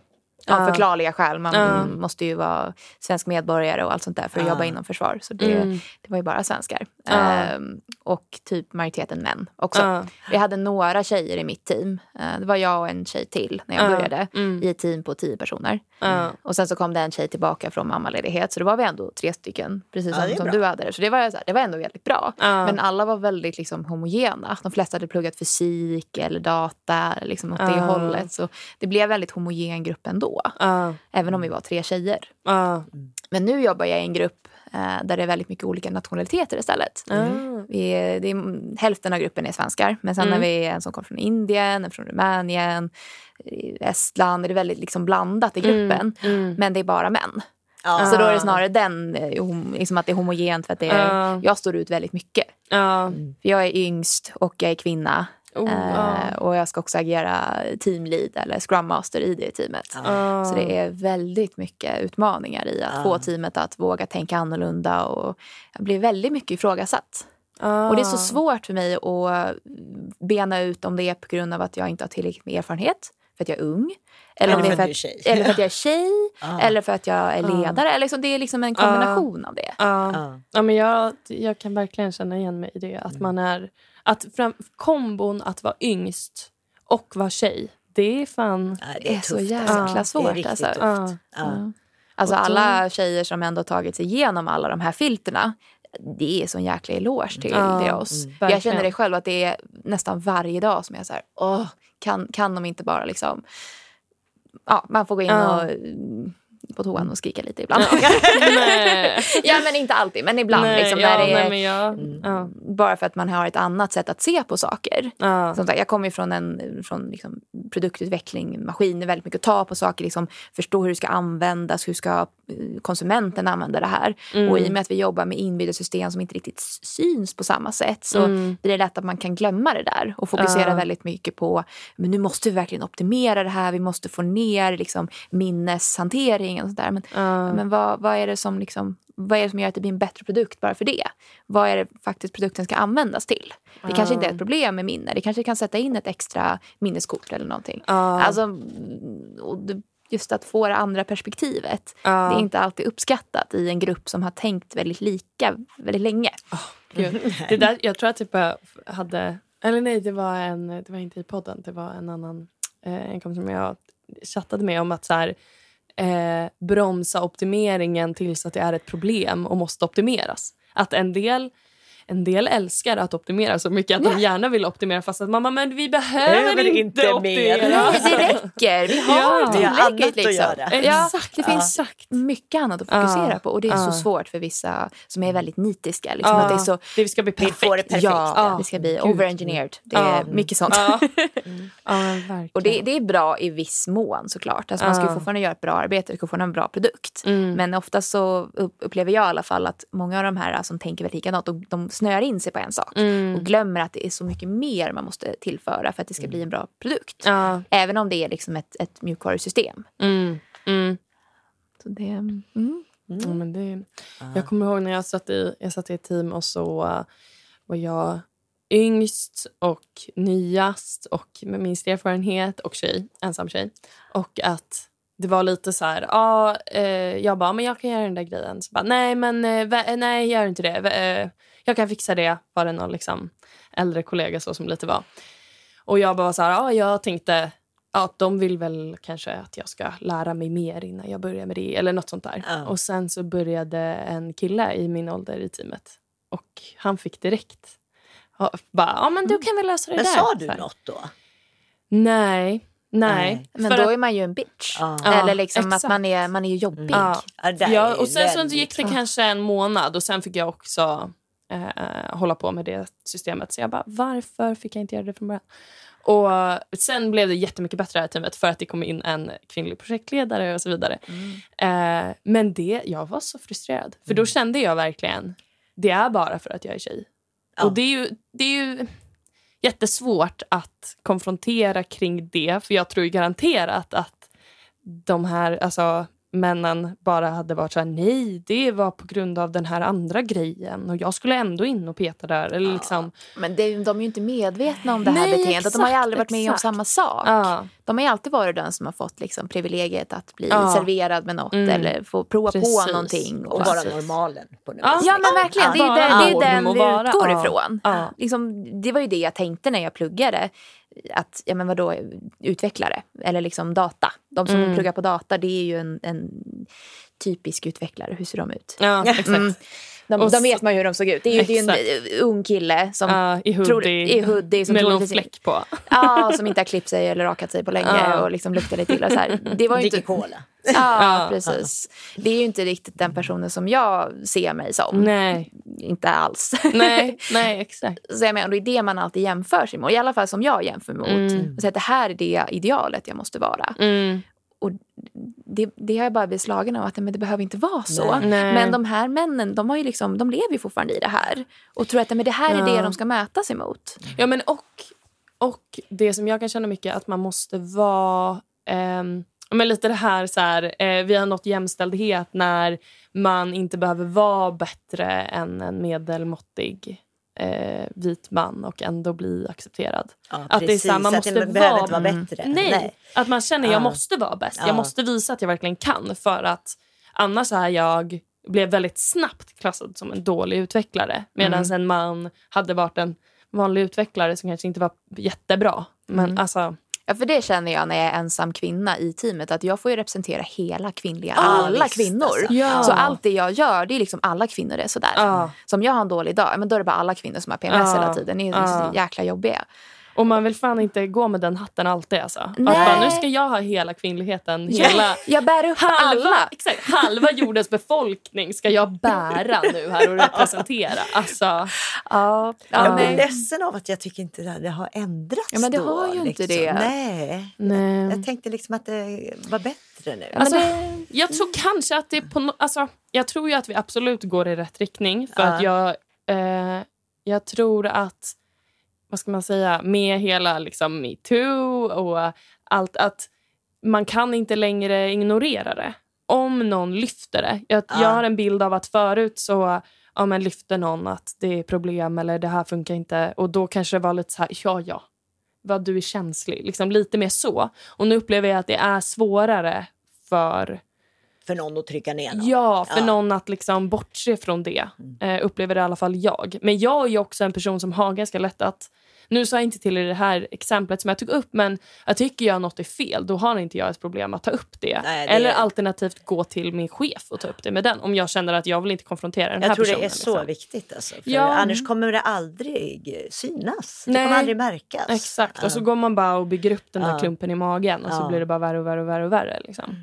Av förklarliga skäl. Man Ja. måste ju vara svensk medborgare och allt sånt där för att jobba inom försvar. Så det, Mm. det var ju bara svenskar. Ehm, och typ majoriteten män också. Vi hade några tjejer i mitt team. Eh, det var jag och en tjej till när jag Ja. började. Mm. I ett team på tio personer. Ja. Och sen så kom det en tjej tillbaka från mammaledighet. Så då var vi ändå tre stycken. Precis Ja, som, det som du hade det. Så det var, så här, det var ändå väldigt bra. Ja. Men alla var väldigt liksom, homogena. De flesta hade pluggat fysik eller data. Liksom åt det Ja. hållet. Så det blev en väldigt homogen grupp ändå. Även om vi var tre tjejer. Men nu jobbar jag i en grupp där det är väldigt mycket olika nationaliteter istället. Ah. Vi är, det är, hälften av gruppen är svenskar, men sen Mm. har vi en som kommer från Indien, en från Rumänien, eh, Estland. Det är väldigt liksom blandat i gruppen, Mm. men det är bara män. Ja. Så då är det snarare den, eh, liksom att det är homogent för att det är, Ja. jag står ut väldigt mycket. För jag är yngst och jag är kvinna. Oh, ja. Och jag ska också agera teamlead eller scrum master i det teamet. Ah. Så det är väldigt mycket utmaningar i att Ja. få teamet att våga tänka annorlunda. Och jag blir väldigt mycket ifrågasatt. Ah. Och det är så svårt för mig att bena ut om det är på grund av att jag inte har tillräckligt med erfarenhet, för att jag är ung. Eller, om Eller det är för för att eller för att jag är tjej, Ja. *laughs* eller för att jag är ledare. Eller liksom, det är liksom en kombination av det. Ja. Ja. Ja, men jag, jag kan verkligen känna igen mig i det. Att man är... Att fram, kombon att vara yngst och vara tjej, det är fan... Ja, Det är så tufft, jäkla alltså. Det är svårt, riktigt alltså. tufft. Ja. Ja. Alltså alla tjejer som ändå tagit sig igenom alla de här filterna, det är sån jäkla eloge till, Ja, till oss. mm, jag känner det själv att det är nästan varje dag som jag så här, åh, kan, kan de inte bara liksom... Ja, man får gå in Ja. och på toan och skrika lite ibland. *laughs* Ja, men inte alltid, men ibland. nej, liksom, ja, det är, nej, jag, ja, Bara för att man har ett annat sätt att se på saker. ja. Som sagt, jag kommer ju från, en, från liksom produktutveckling, maskiner, väldigt mycket att ta på saker, liksom, förstå hur det ska användas, hur ska eh, konsumenten använda det här. Och i och med att vi jobbar med inbyggda system som inte riktigt syns på samma sätt så Mm. blir det lätt att man kan glömma det där och fokusera väldigt mycket på men nu måste vi verkligen optimera det här, vi måste få ner liksom, och sådär. Men, Ja. men vad, vad, är det som liksom, vad är det som gör att det blir en bättre produkt bara för det? Vad är det faktiskt produkten ska användas till? Det kanske inte är ett problem med minne. Det kanske kan sätta in ett extra minneskort eller någonting. Ja. Alltså, just att få det andra perspektivet. Ja. Det är inte alltid uppskattat i en grupp som har tänkt väldigt lika väldigt länge. Gud. Det där, jag tror att typ jag hade... Eller nej, det var, en, det var inte i podden. Det var en annan eh, en kompis som jag chattade med om att så här, eh, bromsa optimeringen tills att det är ett problem och måste optimeras. Att en del, en del älskar att optimera så mycket att de gärna vill optimera fast att mamma men vi behöver Behöver inte, inte optimera. mer. Nej, det räcker. Vi har Ja. Vi har tillräckligt. att Liksom. göra. Ja, Exakt, det finns exakt. mycket annat att fokusera Ja. på. Och det är så Ja. svart för vissa som är väldigt nitiska. Liksom, Ja, att det, är så, det ska bli Vi perfekt. får det perfekt. ja, Ja. det ska bli overengineered. Det är Ja. mycket sånt. Ja. *laughs* ja, verkligen. Och det, det är bra i viss mån såklart. Alltså man ska Ja. fortfarande göra ett bra arbete, ska få en bra produkt. Mm. Men ofta så upp- upplever jag i alla fall att många av de här som tänker väldigt likadant, de, de snöar in sig på en sak. Mm. Och glömmer att det är så mycket mer man måste tillföra för att det ska bli en bra produkt. Ja. Även om det är liksom ett, ett mjukvarusystem. Mm. Mm. Så det, mm. Ja, men det, Jag kommer ihåg när jag satt i, jag satt i ett team och så uh, var jag yngst och nyast och med minst erfarenhet och tjej, ensam tjej. Och att det var lite så här, ja, eh, jag bara, men jag kan göra den där grejen. Så bara, nej, men eh, nej, gör inte det. Eh, jag kan fixa det, var det någon liksom, äldre kollega så som lite var. Och jag bara så här, ja, jag tänkte att de vill väl kanske att jag ska lära mig mer innan jag börjar med det. Eller något sånt där. Ja. Och sen så började en kille i min ålder i teamet. Och han fick direkt. Ja, bara, ja men du kan väl lösa det Men där. sa du något då? Nej. Nej. Nej. Men då att- är man ju en bitch. Ja, Eller liksom att exakt. man är, man är ju jobbig. Där är Ja, och sen så gick det kanske en månad och sen fick jag också eh, hålla på med det systemet. Så jag bara, varför fick jag inte göra det från början? Och sen blev det jättemycket bättre det här teamet för att det kom in en kvinnlig projektledare och så vidare. Eh, men det, jag var så frustrerad. För då kände jag verkligen, det är bara för att jag är tjej. Ja. Och det är ju, det är ju jättesvårt att konfrontera kring det. För jag tror ju garanterat att de här alltså, männen bara hade varit så här, nej, det var på grund av den här andra grejen. Och jag skulle ändå in och peta där. Eller liksom, Men det, de är ju inte medvetna om det här Nej, beteendet. de har ju exakt, aldrig varit med om exakt. samma sak. ja, De har ju alltid varit den som har fått liksom privilegiet att bli Ja. serverad med något Mm. eller få prova Precis. på någonting. Och vara normalen på Ja. Ja men verkligen, det är, den, det är den och vi utgår ja. ifrån. Ja. Liksom, det var ju det jag tänkte när jag pluggade. Att, ja men vadå, utvecklare eller liksom data. De som Mm. pluggar på data det är ju en, en typisk utvecklare. Hur ser de ut? ja *laughs* exakt. Mm. De, Och de så- vet man ju hur de såg ut. Det är ju det är en ung kille som, Ja, I tror, hoodie, i hoodie som med någon fläck på. Ja, som inte har klippt sig eller rakat sig på länge Ja. och liksom luktar lite illa. Så här. Det var ju inte... cola. *laughs* Ja, precis. Det är ju inte riktigt den personen som jag ser mig som. Nej, Inte alls. nej, *laughs* nej, exakt. Så jag menar, det är det man alltid jämför sig mot. I alla fall som jag jämför mot. Mm. Och säger att det här är det idealet jag måste vara. Mm. Och det, det har jag bara blivit slagen av att men det behöver inte vara så. Nej. Nej. Men de här männen de, har ju liksom, de lever ju fortfarande i det här. Och tror att men det här är det Ja. de ska mötas emot. Ja, men och, och det som jag kan känna mycket att man måste vara... ja, men lite det här, så här eh, vi har nått jämställdhet när man inte behöver vara bättre än en medelmåttig eh, vit man och ändå bli accepterad. Ja, Att det är så här, man att måste vara- inte vara bättre. Nej, att man känner Ja. jag måste vara bäst. Ja. Jag måste visa att jag verkligen kan. För att annars är jag blev väldigt snabbt klassad som en dålig utvecklare. Medan en man hade varit en vanlig utvecklare som kanske inte var jättebra. Men alltså, Ja, för det känner jag när jag är ensam kvinna i teamet. Att jag får ju representera hela kvinnliga, Ja, alla visst, kvinnor. alltså. Ja. Så allt det jag gör, det är liksom alla kvinnor är sådär. Ja. Så om jag har en dålig dag, men då är det bara alla kvinnor som har PMS Ja. hela tiden. Det är Ja. så jäkla jobbiga. Och man vill fan inte gå med den hatten alltid. Alltså. Att Nej. bara, nu ska jag ha hela kvinnligheten. Hela, *laughs* Jag bär upp halva, alla. exakt, halva *laughs* jordens befolkning ska jag bära nu här och representera. Alltså, Ja, Jag ja, blir nej. ledsen av att jag tycker inte det det har ändrats Ja, men det då, har ju inte liksom. det. Nej. nej. Jag tänkte liksom att det var bättre nu. Alltså, det- Jag tror kanske att det är på no- alltså, Jag tror ju att vi absolut går i rätt riktning. För Ja. att jag, eh, jag tror att, vad ska man säga, med hela liksom, metoo och allt, att man kan inte längre ignorera det. Om någon lyfter det. Jag, Ja. jag har en bild av att förut så ja, men lyfter någon att det är problem eller det här funkar inte. Och då kanske det var lite så här, ja ja, vad du är känslig. Liksom lite mer så. Och nu upplever jag att det är svårare för För någon att trycka ner någon. Ja, för Ja. någon att liksom bortse från det. Eh, upplever det i alla fall jag. Men jag är ju också en person som har ganska lätt att... Nu sa jag inte till i det här exemplet som jag tog upp, men jag tycker jag något är fel, då har inte jag ett problem att ta upp det. Nej, det- Eller alternativt gå till min chef och ta upp det med den. Om jag känner att jag vill inte konfrontera den här Jag tror personen. det är så liksom. viktigt. Alltså. För Ja. Annars kommer det aldrig synas. Det Nej. kommer aldrig märkas. Exakt, och så Ja. går man bara och bygger upp den där Ja. klumpen i magen och så Ja. blir det bara värre och värre och värre. Och värre liksom.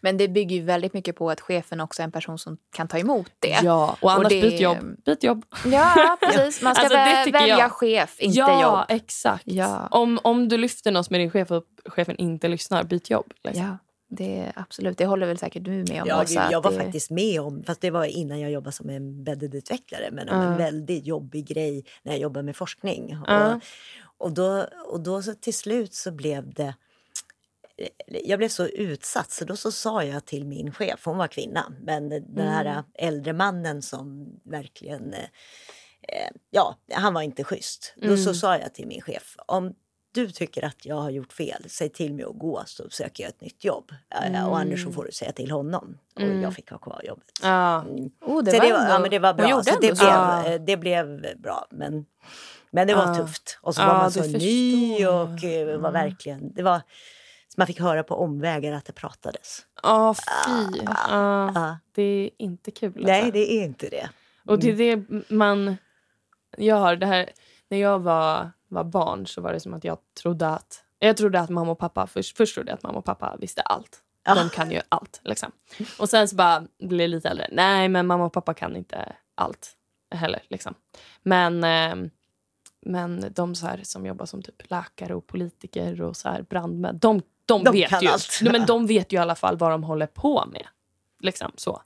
Men det bygger ju väldigt mycket på att chefen också är en person som kan ta emot det. Ja, och annars det- byt jobb. Byt jobb. Ja, *laughs* precis. Man ska Alltså, vä- välja jag. chef, inte ja, jobb. exakt. Ja. Om, om du lyfter något med din chef och chefen inte lyssnar, byt jobb. Liksom. Ja, det är absolut. Det håller väl säkert du med om, Ja, Åsa, jag var det... faktiskt med om, fast det var innan jag jobbade som embedded utvecklare, men om Ja. en väldigt jobbig grej när jag jobbade med forskning. Ja. Och, och då, och då så till slut så blev det jag blev så utsatt så då så sa jag till min chef, hon var kvinna, men den här äldre mannen som verkligen, eh, eh, ja, han var inte schysst. Då så sa jag till min chef, om du tycker att jag har gjort fel, säg till mig att gå så söker jag ett nytt jobb. Eh, Och annars så får du säga till honom. Och jag fick ha kvar jobbet. Ja. Oh, det Så var det, var, ändå... ja, men det var bra. Så det, blev, Ja. eh, det blev bra. Men, men det var tufft. Och så var man så förstår ny jag. och var verkligen... Det var, man fick höra på omvägar att det pratades. Ja, fy. Ja, Ja. det är inte kul. Alltså. Nej, det är inte det. Och det är det man... Jag har det här... När jag var, var barn så var det som att jag trodde att... Jag trodde att mamma och pappa... Först, först trodde jag att mamma och pappa visste allt. De kan ju allt. Liksom. Och sen så bara blev jag lite äldre. Nej, men mamma och pappa kan inte allt heller. Liksom. Men, eh, men de så här, som jobbar som typ läkare och politiker och så här brandmän, de, de, De vet ju. allt. Nej, Men de vet ju i alla fall vad de håller på med. Liksom så.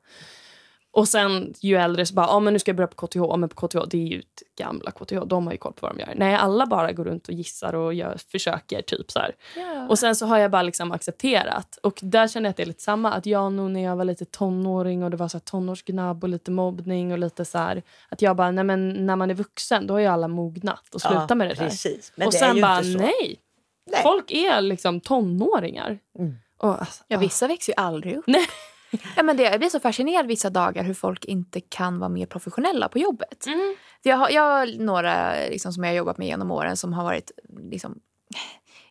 Och sen ju äldre så bara, ja men nu ska jag börja på KTH. Ja, men på KTH, det är ju ett gamla KTH. De har ju koll på vad de gör. Nej, alla bara går runt och gissar och gör, försöker typ så här. Ja. Och sen så har jag bara liksom accepterat. Och där känner jag att det är lite samma. Att jag nog när jag var lite tonåring och det var så tonårsgnabb och lite mobbning och lite så här. Att jag bara, nej men när man är vuxen då har ju alla mognat och slutat Ja, med det där. Precis. Men och det är sen ju bara, inte så. nej. Nej. Folk är liksom tonåringar. Mm. Och, alltså, Ja, ah. vissa växer ju aldrig upp. Nej. Ja, men det, jag blir så fascinerad vissa dagar hur folk inte kan vara mer professionella på jobbet. Mm. Jag har, jag har några liksom, som jag har jobbat med genom åren som har varit... Liksom,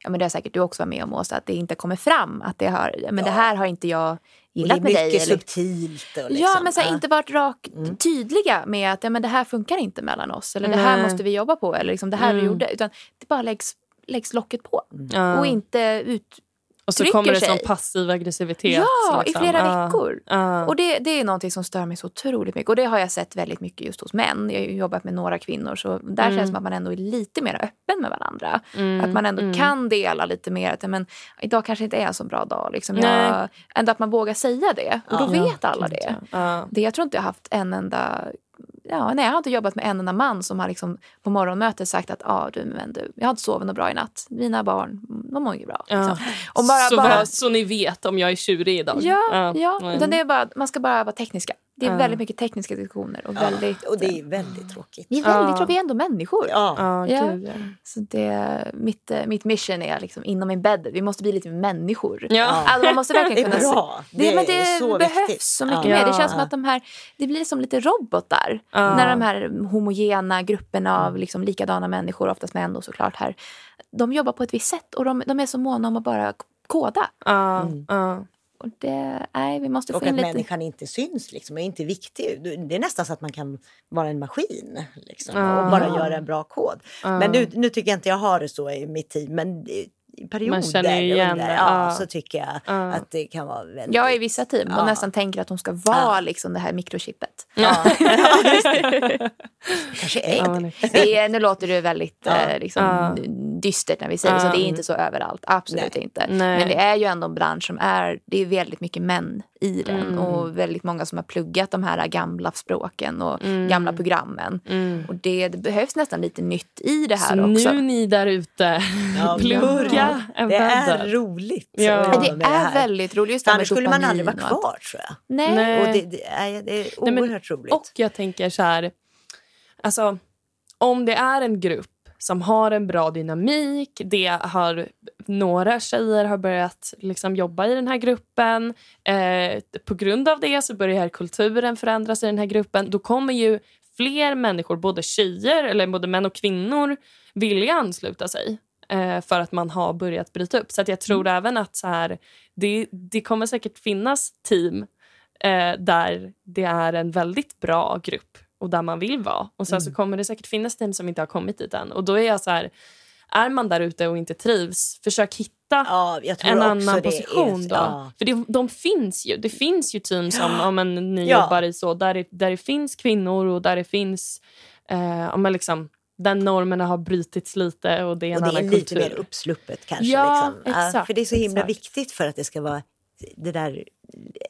ja, men det har säkert du också varit med om, Åsa, att det inte kommer fram. Att det, har, men det Ja. här har inte jag gillat det med är dig. mycket eller- subtilt. Och liksom, Ja, men så här, ja. inte varit rakt tydliga med att ja, men det här funkar inte mellan oss. Eller det här måste vi jobba på. Eller liksom, det här vi Mm. gjorde. Utan det bara läggs, läggs locket på. Ja. Och inte ut... och så kommer det som sig. passiv aggressivitet. Ja, liksom. i flera Ja. veckor. Ja. Och det, det är någonting som stör mig så otroligt mycket. Och det har jag sett väldigt mycket just hos män. Jag har jobbat med några kvinnor. Så där känns det som att man ändå är lite mer öppen med varandra. Mm, Att man ändå mm. kan dela lite mer. Att, men, idag kanske inte är en så bra dag. Liksom. Jag, ändå att man vågar säga det. Och då Ja, vet alla det. Ja. det. Jag tror inte jag har haft en enda... Ja, nej, jag har inte jobbat med en enda man som har liksom på morgonmötet sagt att ah, du, men du, jag har inte sovit något bra i natt. Mina barn de mår inget bra. Ja. Liksom. Och bara, så, bara, så ni vet om jag är tjurig idag. Ja, ja. Mm. Utan det är bara, man ska bara vara tekniska. Det är Ja. väldigt mycket tekniska diskussioner. Och väldigt, Och det är väldigt tråkigt. vi är väldigt, Ja. tror vi är ändå människor. Ja. Ja, Ja. gud, ja. Så det, mitt, eh, mitt mission är liksom inom embedded. Vi måste bli lite människor. Ja. Alltså, man måste Det verkligen är kunna se- bra. Det, Det men det är så behövs viktigt. så mycket Ja. mer. Det känns Ja. som att de här, det blir som lite robotar. Ja. När de här homogena grupperna av liksom likadana människor, oftast män då såklart här, de jobbar på ett visst sätt och de, de är så måna om att bara koda. Ja, ja. Och det, nej, vi måste Och få in att lite... människan inte syns liksom, och är inte viktig. Det är nästan så att man kan vara en maskin liksom, Ja. och bara göra en bra kod. Men nu, nu tycker jag inte jag har det så i mitt team. Men perioder känner ju igen under, det. ja, Ja. så tycker jag Ja. att det kan vara väldigt... Jag är i vissa team och Ja. nästan tänker att de ska vara liksom det här mikrochippet. Ja. *laughs* *laughs* Kanske är Ja, det. men- Det är, nu låter det väldigt Ja. eh, liksom, Ja. dystert när vi säger så. Det är inte så överallt. Absolut Nej. inte. Nej. Men det är ju ändå en bransch som är... Det är väldigt mycket män i den. Mm. Och väldigt många som har pluggat de här gamla språken och Mm. gamla programmen. Mm. Och det, det behövs nästan lite nytt i det här Så också. nu ni där ute, *laughs* Ja, plugga en Det är roligt Ja. det med det är här. väldigt roligt. Just annars skulle man aldrig vara kvar tror jag. Nej. Nej. Och det, det, är, det är Nej, men- oerhört roligt. Och jag tänker så här, alltså om det är en grupp som har en bra dynamik, det har några tjejer har börjat liksom jobba i den här gruppen. Eh, på grund av det så börjar kulturen förändras i den här gruppen. Då kommer ju fler människor, både tjejer eller både män och kvinnor, vilja ansluta sig eh, för att man har börjat bryta upp. Så jag tror även att så här, det, det kommer säkert finnas team eh, där det är en väldigt bra grupp och där man vill vara. Och sen så kommer det säkert finnas team som inte har kommit dit än. Och då är jag så här, är man där ute och inte trivs, försök hitta Ja, en annan position är, då. Ja. För det, de finns ju. Det finns ju team som om en, ni Ja. jobbar i så, där det, där det finns kvinnor och där det finns, eh, man liksom, där normerna har brutits lite och det är en Och det är annan lite kultur. mer uppsluppet kanske. Ja, liksom. exakt, för det är så himla exakt. viktigt för att det ska vara det där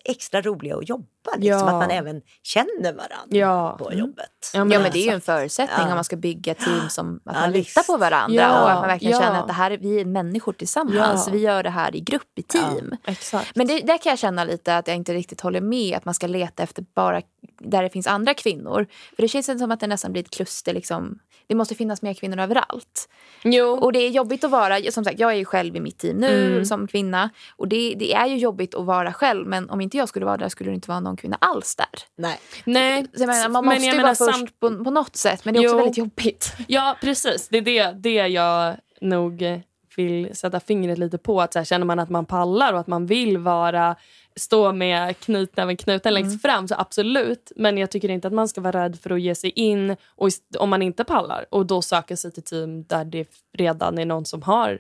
extra roliga att jobba. Liksom. Ja. Att man även känner varandra Ja. på Mm. jobbet. Ja, men det är ju en exakt. förutsättning Ja. om man ska bygga team som att Ja, man litar på varandra Ja, och att man verkligen ja. känner att det här är, vi är människor tillsammans. Ja. Vi gör det här i grupp, i team. Exakt. Men det, där kan jag känna lite att jag inte riktigt håller med att man ska leta efter bara där det finns andra kvinnor. För det känns som att det nästan blir ett kluster. Liksom. Det måste finnas mer kvinnor överallt. jo. Och det är jobbigt att vara, som sagt jag är ju själv i mitt team nu Mm. som kvinna. Och det, det är ju jobbigt att vara själv men om inte jag skulle vara där skulle det inte vara någon kvinna alls där. Nej. Nej, Så jag menar, man men måste jag ju menar vara först samt- på, på något sätt men det är också Jo. väldigt jobbigt. Ja, precis. Det är det, det jag nog vill sätta fingret lite på. Att så här, känner man att man pallar och att man vill vara stå med knytnäven knuten längst fram, så absolut. Men jag tycker inte att man ska vara rädd för att ge sig in och om man inte pallar och då söka sig till team där det redan är någon som har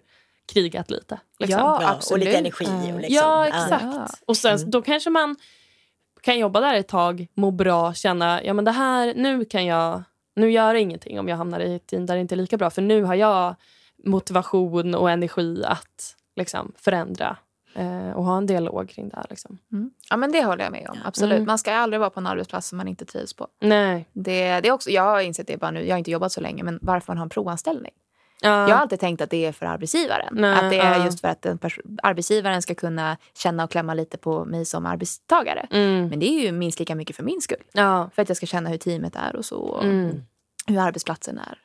krigat lite. Liksom. Ja, Ja, och absolut. lite energi. Och liksom. Ja, exakt. Ja. Och sen då kanske man kan jobba där ett tag, må bra, känna ja men det här, nu kan jag, nu gör det ingenting om jag hamnar i ett team där det inte är lika bra för nu har jag motivation och energi att liksom förändra eh, och ha en dialog kring det här. Liksom. Mm. Ja men det håller jag med om. Absolut. Mm. Man ska aldrig vara på en arbetsplats som man inte trivs på. Nej. Det, det är också, jag har insett det bara nu, jag har inte jobbat så länge, men varför man har en provanställning. Ja. Jag har alltid tänkt att det är för arbetsgivaren. Nej, att det är ja. just för att arbetsgivaren ska kunna känna och klämma lite på mig som arbetstagare. Mm. Men det är ju minst lika mycket för min skull. Ja. För att jag ska känna hur teamet är och så. Och Mm. hur arbetsplatsen är.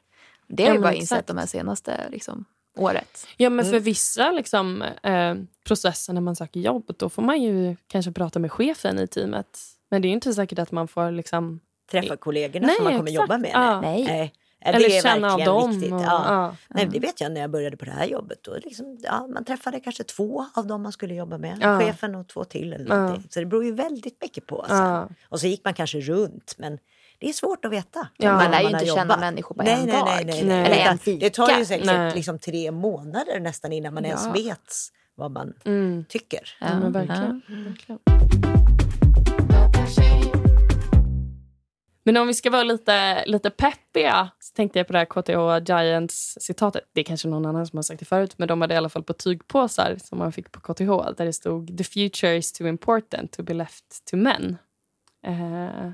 Det har Ja, jag bara insett de här senaste liksom, året. ja, men för vissa liksom, eh, processer när man söker jobb då får man ju kanske prata med chefen i teamet. Men det är ju inte säkert att man får liksom... Träffa kollegorna Nej, som man kommer exakt. jobba med. Ja. Nej. Nej. Eller det är känna av dem. viktigt. och- Ja. ja. Nej, det vet jag när jag började på det här jobbet. Då liksom, ja, man träffade kanske två av dem man skulle jobba med. Ja. Chefen och två till. Eller Ja. någonting. Så det beror ju väldigt mycket på. Ja. Och så gick man kanske runt. Men det är svårt att veta. Ja. när Man lär ju inte känna jobbat. människor på nej, en nej, dag. Nej, nej, Nej. Eller en fika. Det tar ju säkert liksom tre månader nästan innan man ens Ja. vet vad man Mm. tycker. Ja, men verkligen. Ja. verkligen. Men om vi ska vara lite, lite peppiga så tänkte jag på det här KTH Giants-citatet. Det är kanske någon annan som har sagt det förut, men de hade i alla fall på tygpåsar som man fick på KTH där det stod “The future is too important to be left to men”. Eh,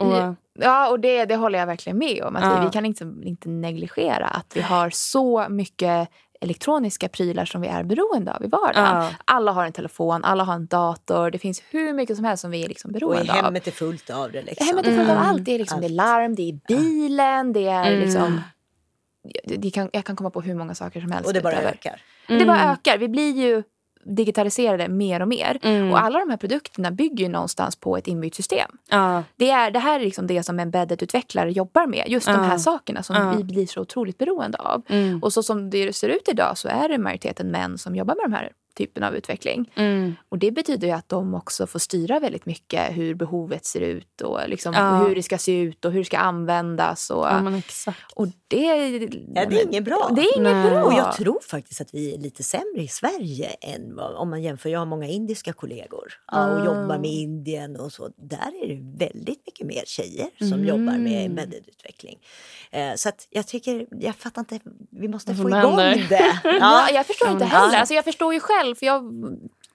och, Ja. Och det, det håller jag verkligen med om. Att Ja. vi, vi kan inte, inte negligera att vi har så mycket elektroniska prylar som vi är beroende av i vardagen. Ja. Alla har en telefon, alla har en dator. Det finns hur mycket som helst som vi är liksom Och i beroende av. hemmet är fullt av det. Liksom. Hemmet är fullt av Mm. allt. Det är, liksom, det är Allt. larm, det är bilen, det är Mm. liksom... Det, det kan, jag kan komma på hur många saker som helst. Och det bara utöver. ökar. Det bara Mm. ökar. Vi blir ju digitaliserade mer och mer. Mm. Och alla de här produkterna bygger ju någonstans på ett inbyggt system. ja, Det, är, det här är liksom det som embedded-utvecklare jobbar med. Just de Ja. här sakerna som Ja. vi blir så otroligt beroende av. mm, Och så som det ser ut idag så är det majoriteten män som jobbar med de här typen av utveckling. mm, Och det betyder ju att de också får styra väldigt mycket hur behovet ser ut och liksom Ja. hur det ska se ut och hur det ska användas. Och, ja men exakt. och det, Ja, det är inget bra. Det är inget Nej. bra. Och jag tror faktiskt att vi är lite sämre i Sverige än om man jämför. Jag har många indiska kollegor ja, och Ah. jobbar med Indien och så. Där är det väldigt mycket mer tjejer som Mm. jobbar med embedded-utveckling. Eh, så att jag tycker, jag fattar inte, vi måste få igång det. Ja, *laughs* Ja. jag förstår *laughs* inte heller. Alltså, jag förstår ju själv. För jag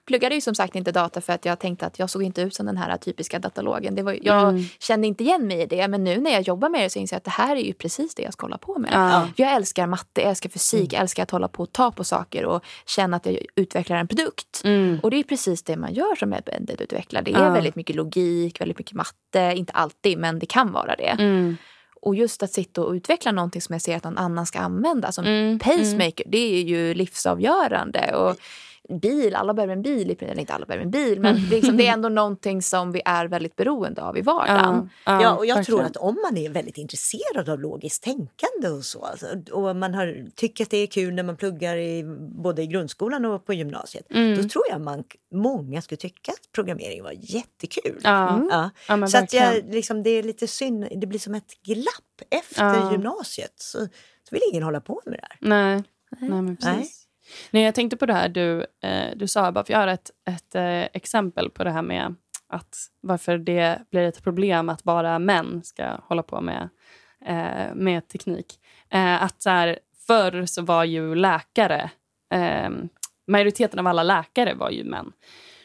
pluggade ju som sagt inte data för att jag tänkte att jag såg inte ut som den här typiska datalogen. Det var, jag Mm. kände inte igen mig i det. Men nu när jag jobbar med det så inser jag att det här är ju precis det jag ska hålla på med. Ja. Jag älskar matte, jag älskar fysik, jag älskar att hålla på och ta på saker och känna att jag utvecklar en produkt. Mm. Och det är precis det man gör som embedded-utvecklare. Det är Ja. väldigt mycket logik, väldigt mycket matte. Inte alltid, men det kan vara det. Mm. Och just att sitta och utveckla någonting som jag ser att någon annan ska använda som Mm, pacemaker, det är ju livsavgörande. Och bil, alla behöver en bil, eller inte alla behöver en bil, men det *laughs* är, liksom, det är ändå någonting som vi är väldigt beroende av i vardagen. Ja, Ja, och jag verkligen. tror att om man är väldigt intresserad av logiskt tänkande och så alltså, och man har, tycker att det är kul när man pluggar i, både i grundskolan och på gymnasiet. Mm. Då tror jag man, många skulle tycka att programmering var jättekul. Ja. Mm. Ja. Ja, så att jag, liksom, det är lite synd, det blir som ett glapp efter Ja. gymnasiet. Så, så vill ingen hålla på med det här. Nej. Nej, men precis. Nej jag tänkte på det här du, eh, du sa, bara för jag har ett, ett eh, exempel på det här med att varför det blir ett problem att bara män ska hålla på med, eh, med teknik. Eh, att så här, förr så var ju läkare, eh, majoriteten av alla läkare var ju män.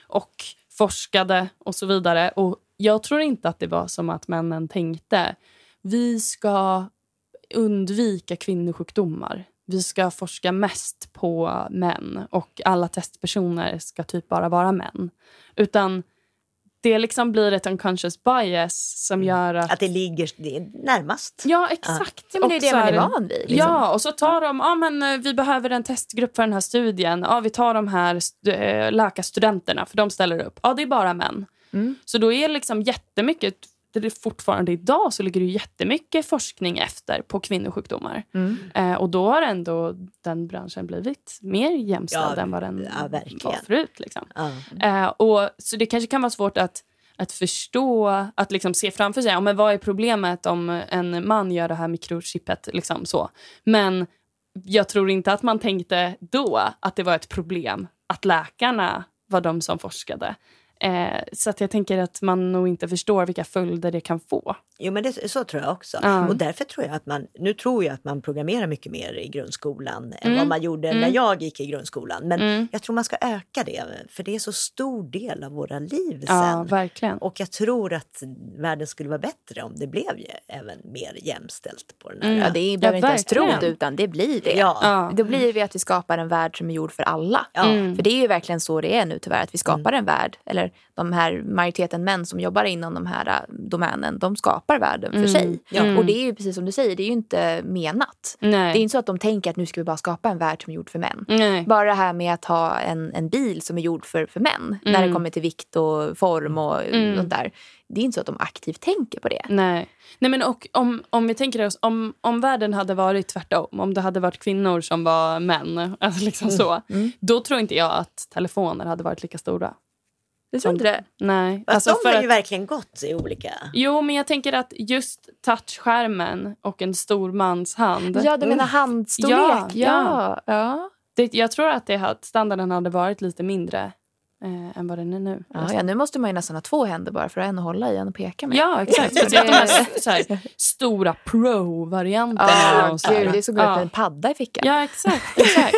Och forskade och så vidare. Och jag tror inte att det var som att männen tänkte vi ska undvika kvinnosjukdomar. Vi ska forska mest på män och alla testpersoner ska typ bara vara män. Utan det liksom blir ett unconscious bias som gör att... Att det ligger det är närmast. Ja, exakt. Ja, men det är det man är van vid. Liksom. Ja, och så tar de, ja men eh, vi behöver en testgrupp för den här studien. Ja, vi tar de här eh, läkarstudenterna för de ställer upp. Ja, det är bara män. Mm. Så då är liksom jättemycket, det är fortfarande idag så ligger det jättemycket forskning efter på kvinnosjukdomar. Mm. Eh, och då har ändå den branschen blivit mer jämställd Ja, än vad den ja, var förut. Liksom. Ja. Eh, och, så det kanske kan vara svårt att, att förstå, att liksom se framför sig, ja, men vad är problemet om en man gör det här mikrochippet? Liksom så. Men jag tror inte att man tänkte då att det var ett problem att läkarna var de som forskade. Eh, så att jag tänker att man nog inte förstår vilka följder det kan få. Jo men det, så tror jag också. Ja. Och därför tror jag att man, nu tror jag att man programmerar mycket mer i grundskolan än Mm. vad man gjorde Mm. när jag gick i grundskolan. Men Mm. jag tror man ska öka det, för det är så stor del av våra liv Ja, sen. verkligen. Och jag tror att världen skulle vara bättre om det blev ju även mer jämställt på den här. Mm. Ja, det är, behöver inte ens tro utan det blir det. Ja. Ja. Då blir det att vi skapar en värld som är gjord för alla. Ja. Mm. För det är ju verkligen så det är nu tyvärr, att vi skapar en värld, eller de här majoriteten män som jobbar inom de här äh, domänen, de skapar skapar världen för Mm. sig. Ja. Och det är ju precis som du säger, det är ju inte menat. Nej. Det är inte så att de tänker att nu ska vi bara skapa en värld som är gjord för män. Nej. Bara det här med att ha en, en bil som är gjord för, för män när det Mm. kommer till vikt och form och Mm. sånt där. Det är inte så att de aktivt tänker på det. Nej. Nej men och om, om vi tänker oss, om, om världen hade varit tvärtom, om det hade varit kvinnor som var män, *laughs* alltså liksom så, Mm. då tror inte jag att telefoner hade varit lika stora. Du tror inte det? Nej. Fast Alltså de har att- ju verkligen gått i olika... Jo, men jag tänker att just touchskärmen och en stor mans hand. Ja, du menar handstorlek? Ja, ja. ja. Det, jag tror att det, hade- standarden hade varit lite mindre eh, än vad den är nu. Ja, ja, nu måste man ju nästan ha två händer bara för att en att hålla i en och peka med. Ja, exakt. Speciellt de här, så här stora pro-varianterna. Ja, så gud, det är att ut Ja. med en padda i fickan. Ja, exakt. exakt.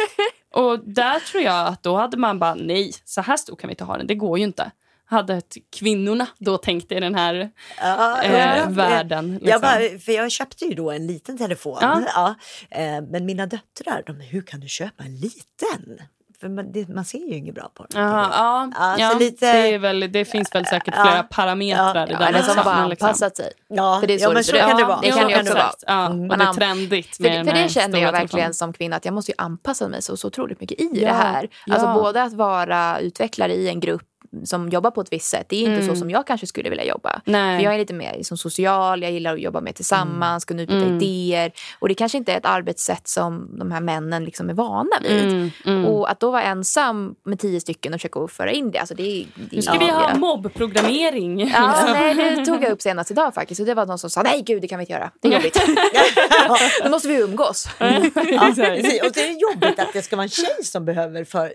Och där tror jag att då hade man bara, nej, så här stor kan vi inte ha den. Det går ju inte. Hade kvinnorna då tänkt i den här Ja, eh, ja, världen. Jag, Liksom. bara, för jag köpte ju då en liten telefon. Ja. Ja. eh, men mina döttrar, de, hur kan du köpa en liten? För man, det, man ser ju inget bra på den. Jaha, ja, Ja, så ja, lite- det, är väl, det finns väl säkert Ja. flera parametrar Ja, i Ja, den. eller som bara men liksom- anpassat sig. Ja, För det är så ja det men så ut. kan det Ja, vara. det kan det också vara. Ja, Mm. och Man det är an- trendigt För, med för den det känner jag verkligen som kvinna att jag måste ju anpassa mig så, så otroligt mycket i Ja, det här. Alltså ja. både att vara utvecklare i en grupp som jobbar på ett visst sätt. Det är inte Mm. så som jag kanske skulle vilja jobba. Nej. För jag är lite mer liksom social, jag gillar att jobba mer tillsammans, kunna utbyta Mm. idéer. Och det kanske inte är ett arbetssätt som de här männen liksom är vana vid. Mm, mm. Och att då vara ensam med tio stycken och försöka föra in det, alltså det är... Det Nu ska är- vi ha ja. mobbprogrammering. Ja, liksom. *laughs* nej, det tog jag upp senast idag faktiskt. Och det var någon som sa nej gud det kan vi inte göra. Det är jobbigt. *laughs* Då måste vi umgås. *laughs* Ja, och det är jobbigt att det ska vara en tjej som behöver för,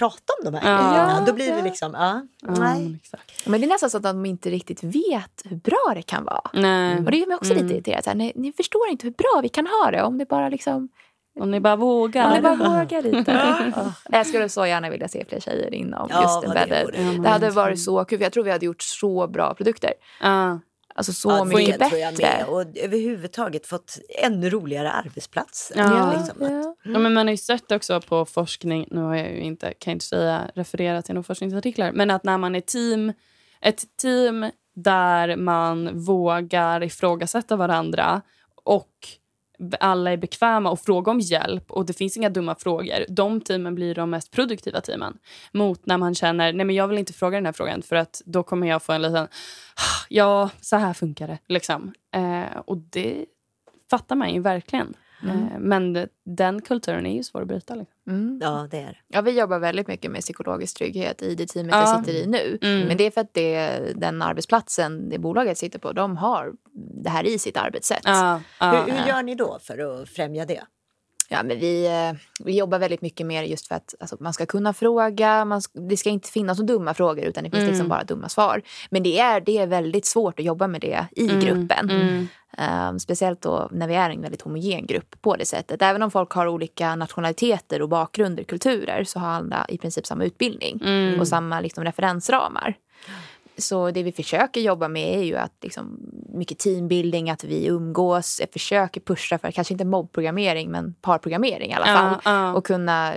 prata om de här Ja. grejerna. Då blir det liksom, ja, nej. exakt. Men det är nästan så att de inte riktigt vet hur bra det kan vara. Nej. Och det gör mig också Mm. lite irriterad. Så här, ni, ni förstår inte hur bra vi kan ha det om det bara liksom Om ni bara vågar. Om ni bara vågar lite. *laughs* Ja. Jag skulle så gärna vilja se fler tjejer inom Ja, just det embedded. men- Det hade varit så kul. För jag tror vi hade gjort så bra produkter. Ja. Alltså så Ja, mycket det tror jag bättre. med. Och överhuvudtaget fått ännu roligare arbetsplats. Ja. Liksom att, ja. Ja, men man har ju sett också på forskning, nu har jag ju inte, kan jag inte säga referera till några forskningsartiklar, men att när man är team, ett team där man vågar ifrågasätta varandra och alla är bekväma och frågar om hjälp och det finns inga dumma frågor. De teamen blir de mest produktiva teamen. Mot när man känner, nej men jag vill inte fråga den här frågan för att då kommer jag få en liten, ah, ja så här funkar det. Liksom. Eh, och det fattar man ju verkligen. Eh, men den kulturen är ju svår att bryta. Liksom. Mm. ja, det är. Ja, vi jobbar väldigt mycket med psykologisk trygghet i det teamet Ja. jag sitter i nu. Mm. Men det är för att det, den arbetsplatsen det bolaget sitter på, de har det här i sitt arbetssätt. Ja, ja. Hur, hur gör ni då för att främja det? Ja, men vi, eh, vi jobbar väldigt mycket mer just för att alltså, man ska kunna fråga. Man det ska inte finnas några dumma frågor utan det finns Mm. liksom bara dumma svar. Men det är, det är väldigt svårt att jobba med det i Mm, gruppen. mm. Eh, speciellt då när vi är en väldigt homogen grupp på det sättet. Även om folk har olika nationaliteter och bakgrunder, kulturer så har alla i princip samma utbildning Mm. och samma liksom, referensramar. Så det vi försöker jobba med är ju att liksom, mycket teambuilding, att vi umgås, försöker pusha för kanske inte mobbprogrammering men parprogrammering i alla fall. Ja, ja. Och kunna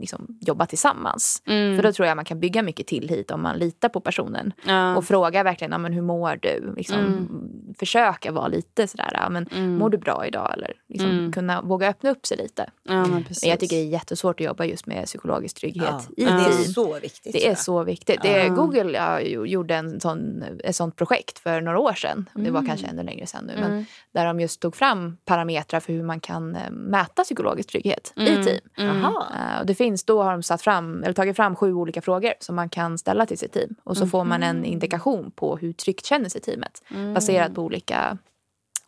liksom, jobba tillsammans. Mm. För då tror jag man kan bygga mycket tillit om man litar på personen. Ja. Och fråga verkligen, ja, men hur mår du? Liksom, Mm. Försöka vara lite sådär, ja, men Mm. mår du bra idag? Eller liksom, Mm. kunna våga öppna upp sig lite. Ja, men. Men jag tycker det är jättesvårt att jobba just med psykologisk trygghet i det är team. så viktigt. Det är så viktigt. Det är. Google ja, jo- gjorde en sån, ett sånt projekt för några år sedan. Det var Mm. kanske ännu längre sedan nu. Men Mm. där de just tog fram parametrar för hur man kan eh, mäta psykologisk trygghet i Mm. team. Mm. Eh, och det finns, då har de satt fram, eller tagit fram sju olika frågor som man kan ställa till sitt team. Och så får man en indikation på hur tryggt känner sig teamet. Baserat på olika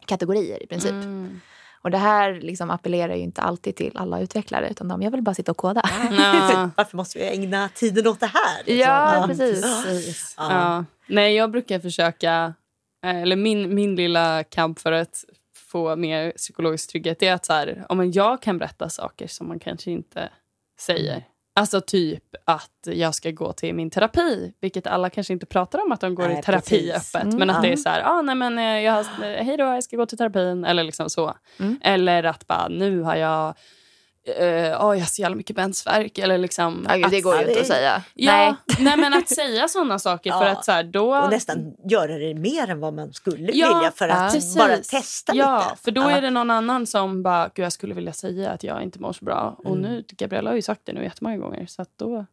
kategorier i princip. Mm. Och det här liksom appellerar ju inte alltid till alla utvecklare utan de, jag vill bara sitta och koda. Ja. *laughs* Varför måste vi ägna tiden åt det här? liksom? Ja, precis. Precis. Ja. Ja. Nej, jag brukar försöka... eh, Eller min, min lilla kamp för att få mer psykologisk trygghet är att så här, om jag kan berätta saker som man kanske inte säger. Alltså typ att jag ska gå till min terapi, vilket alla kanske inte pratar om att de går Nej, i terapi precis. öppet. Mm. Men att det är Ja. så här, ah, nej men eh, jag har, hej då, jag ska gå till terapin. Eller liksom så. Mm. Eller att bara, nu har jag eh, "Åh, jag har så jävla mycket mensvärk. Eller liksom, Ja, det går ju inte att säga. Ja, Nej. *laughs* nej. men att säga sådana saker för Ja. att så här, då... Och nästan göra det mer än vad man skulle Ja, vilja för att precis. bara testa ja, lite. för då är det någon annan som bara, gud jag skulle vilja säga att jag inte mår så bra. Och Mm. nu, Gabriella har ju sagt det nu jättemånga gånger. Så då,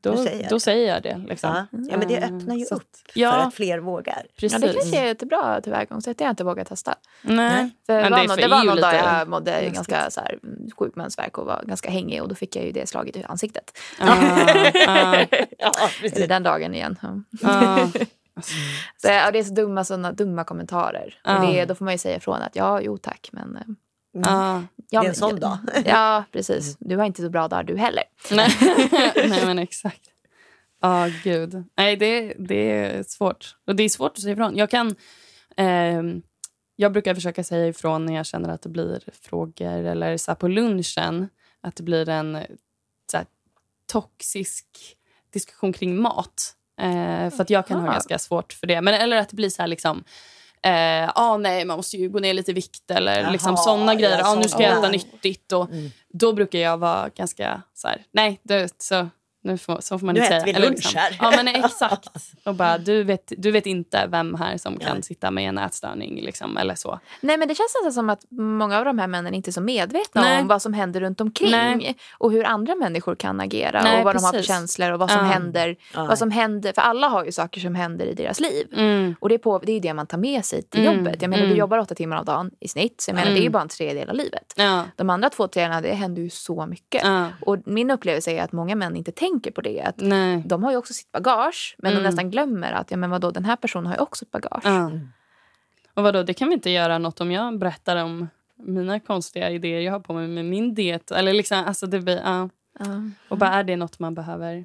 då, säger jag då det. säger jag det. Liksom. Ja. ja, men det Mm, öppnar ju så att- upp ja. för att fler vågar. Precis. Ja, det kanske är ett bra tillvägagångssätt. Det har jag inte vågat testa. Nej. För Men det var, det är nå- för det var någon dag jag mådde läskigt. ganska så här, mm, sjuk mensvärk och var ganska hängig och då fick jag ju det slaget i ansiktet. Ah, *laughs* ah, Ja, Eller den dagen igen. Ja. ah. *laughs* Så, ja, det är så dumma, såna, dumma kommentarer. Ja. Och det, då får man ju säga ifrån att ja, jo tack. Men, eh, Ah. ja, Det är en men- sån dag. *laughs* Ja, precis. Du har inte så bra dag du heller. Nej. *laughs* *laughs* Nej, men exakt. Ja, gud. Nej, det, det är svårt. Och det är svårt att säga ifrån. Jag kan... ehm, jag brukar försöka säga ifrån när jag känner att det blir frågor eller så här på lunchen. Att det blir en så här, toxisk diskussion kring mat. Eh, för att jag kan ha ganska svårt för det. Men, eller att det blir så här liksom... Eh, ah, nej, man måste ju gå ner lite i vikt eller liksom Jaha, såna grejer. ja, ah, nu ska jag äta nyttigt. Och, Mm. Då brukar jag vara ganska så här, nej, det, så, nu får, så får man Nu inte äter säga. vi Eller lunch här. Ja, men exakt. *laughs* Och bara, du vet, du vet inte vem här som kan sitta med en ätstörning liksom, eller så. Nej, men det känns nästan som att många av de här männen inte är så medvetna Nej. om vad som händer runt omkring Nej. och hur andra människor kan agera Nej, och vad de har för precis. känslor och vad som Ja. händer. Ja. Vad som händer. För alla har ju saker som händer i deras liv. Mm. Och det är, på, det är ju det man tar med sig till Mm. jobbet. Jag menar, Mm. du jobbar åtta timmar om dagen i snitt. Så jag menar, Mm. det är ju bara en tredjedel av livet. Ja, De andra två tredjedelarna, det händer ju så mycket. ja, Och min upplevelse är att många män inte tänker på det. Att nej. de har ju också sitt bagage, men Mm. de nästan glömmer att ja, men vadå, den här personen har ju också ett bagage. Ja. Och vadå, det kan vi inte göra något om jag berättar om mina konstiga idéer jag har på mig med min diet. Eller liksom, alltså det blir, ja. Ja. Och bara är det något man behöver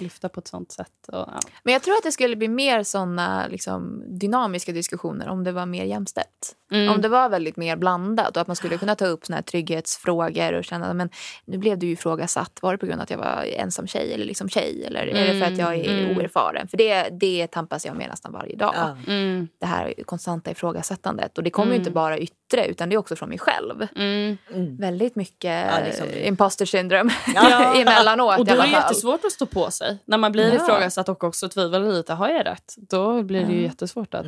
lyfta på ett sånt sätt? Och, ja. Men jag tror att det skulle bli mer såna liksom, dynamiska diskussioner om det var mer jämställt. Mm. Om det var väldigt mer blandat och att man skulle kunna ta upp såna här trygghetsfrågor och känna men nu blev du ju ifrågasatt. Var det på grund av att jag var ensam tjej eller liksom tjej? Eller är det för att jag är Mm. oerfaren? För det, det tampas jag med nästan varje dag. Ja. Mm. Det här konstanta ifrågasättandet. Och det kommer ju Mm. inte bara yttre utan det är också från mig själv. Mm. Mm. Väldigt mycket Ja, liksom. imposter syndrome Ja. *laughs* emellanåt Och i då är det jättesvårt att stå på sig. När man blir Ja. ifrågasatt och också tvivlar lite. Har jag rätt? Då blir det ju Ja. jättesvårt att,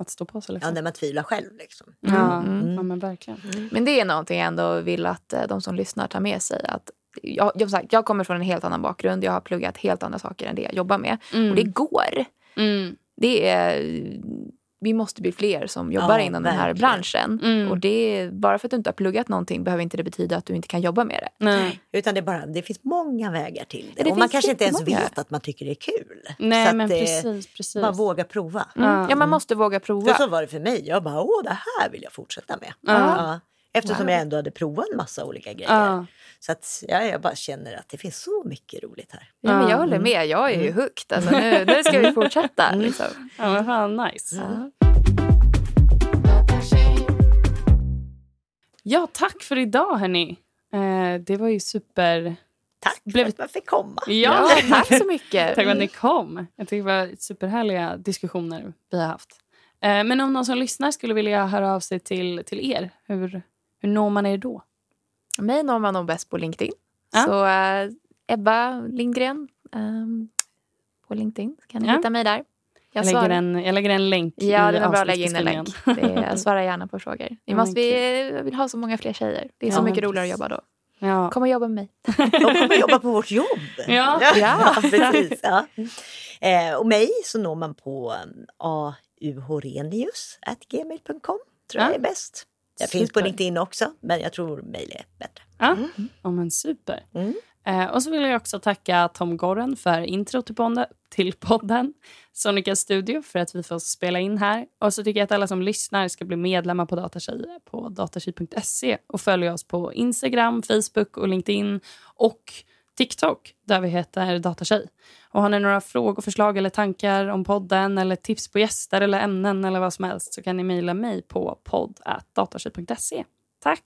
att stå på sig. ja, Liksom. när man tvivlar själv. Liksom. Ja, Mm. ja, men verkligen. Men det är någonting jag ändå vill att eh, de som lyssnar tar med sig. Att jag, jag, sagt, jag kommer från en helt annan bakgrund. Jag har pluggat helt andra saker än det jag jobbar med. Mm. Och det går. Mm. Det är, vi måste bli fler som jobbar Ja, inom den här verkligen. branschen. Mm. Och det bara för att du inte har pluggat någonting behöver inte det betyda att du inte kan jobba med det. Nej. Utan det, är bara, det finns många vägar till det. Det och man kanske inte ens jättemånga. vet att man tycker det är kul. Nej, Så att men det- precis. precis. Man vågar prova. Mm. Ja. Man måste våga För prova. så var det för mig. Jag bara, åh det här vill jag fortsätta med. Ja. Ja. Eftersom Wow. jag ändå hade provat en massa olika grejer. Ja. Så att ja, jag bara känner att det finns så mycket roligt här. Ja, men jag Ja. håller med. Jag är ju hooked. Alltså, nu, nu ska vi fortsätta. Liksom. ja, men fan nice. Ja. Ja, tack för idag, hörni. Eh, det var ju super... Tack Blev- för att man fick komma. Ja, Ja, tack så mycket. *laughs* tack för att ni kom. Jag tycker det var superhärliga diskussioner vi har haft. Eh, men om någon som lyssnar skulle vilja höra av sig till, till er, hur, hur når man er då? Mig når man nog bäst på LinkedIn. Ja. Så eh, Ebba Lindgren ehm, på LinkedIn. kan ni Ja. hitta mig där. Jag, Jag lägger, en, jag lägger en länk Ja, i det är bra att lägga in en länk. Det jag svarar gärna på frågor. Vi *laughs* Ja, måste, vi vill ha så många fler tjejer. Det är så Ja, mycket roligare att jobba då. Ja. Kom och jobba med mig. *laughs* De kommer jobba på vårt jobb. Ja. *laughs* ja precis. Ja. Eh, och mig så når man på auhorenius.gmail.com. Tror jag Ja. är bäst. Jag finns på Super. LinkedIn också, men jag tror mejl är bättre. Ja, ja men super. Mm. Eh, och så vill jag också tacka Tom Gorren för intro till podden, till podden. Sonica Studio för att vi får spela in här. Och så tycker jag att alla som lyssnar ska bli medlemmar på Datatjej på datatjej.se och följa oss på Instagram, Facebook och LinkedIn och TikTok där vi heter Datatjej. Och har ni några frågor, förslag eller tankar om podden eller tips på gäster eller ämnen eller vad som helst så kan ni mejla mig på podd.datatjej.se. Tack!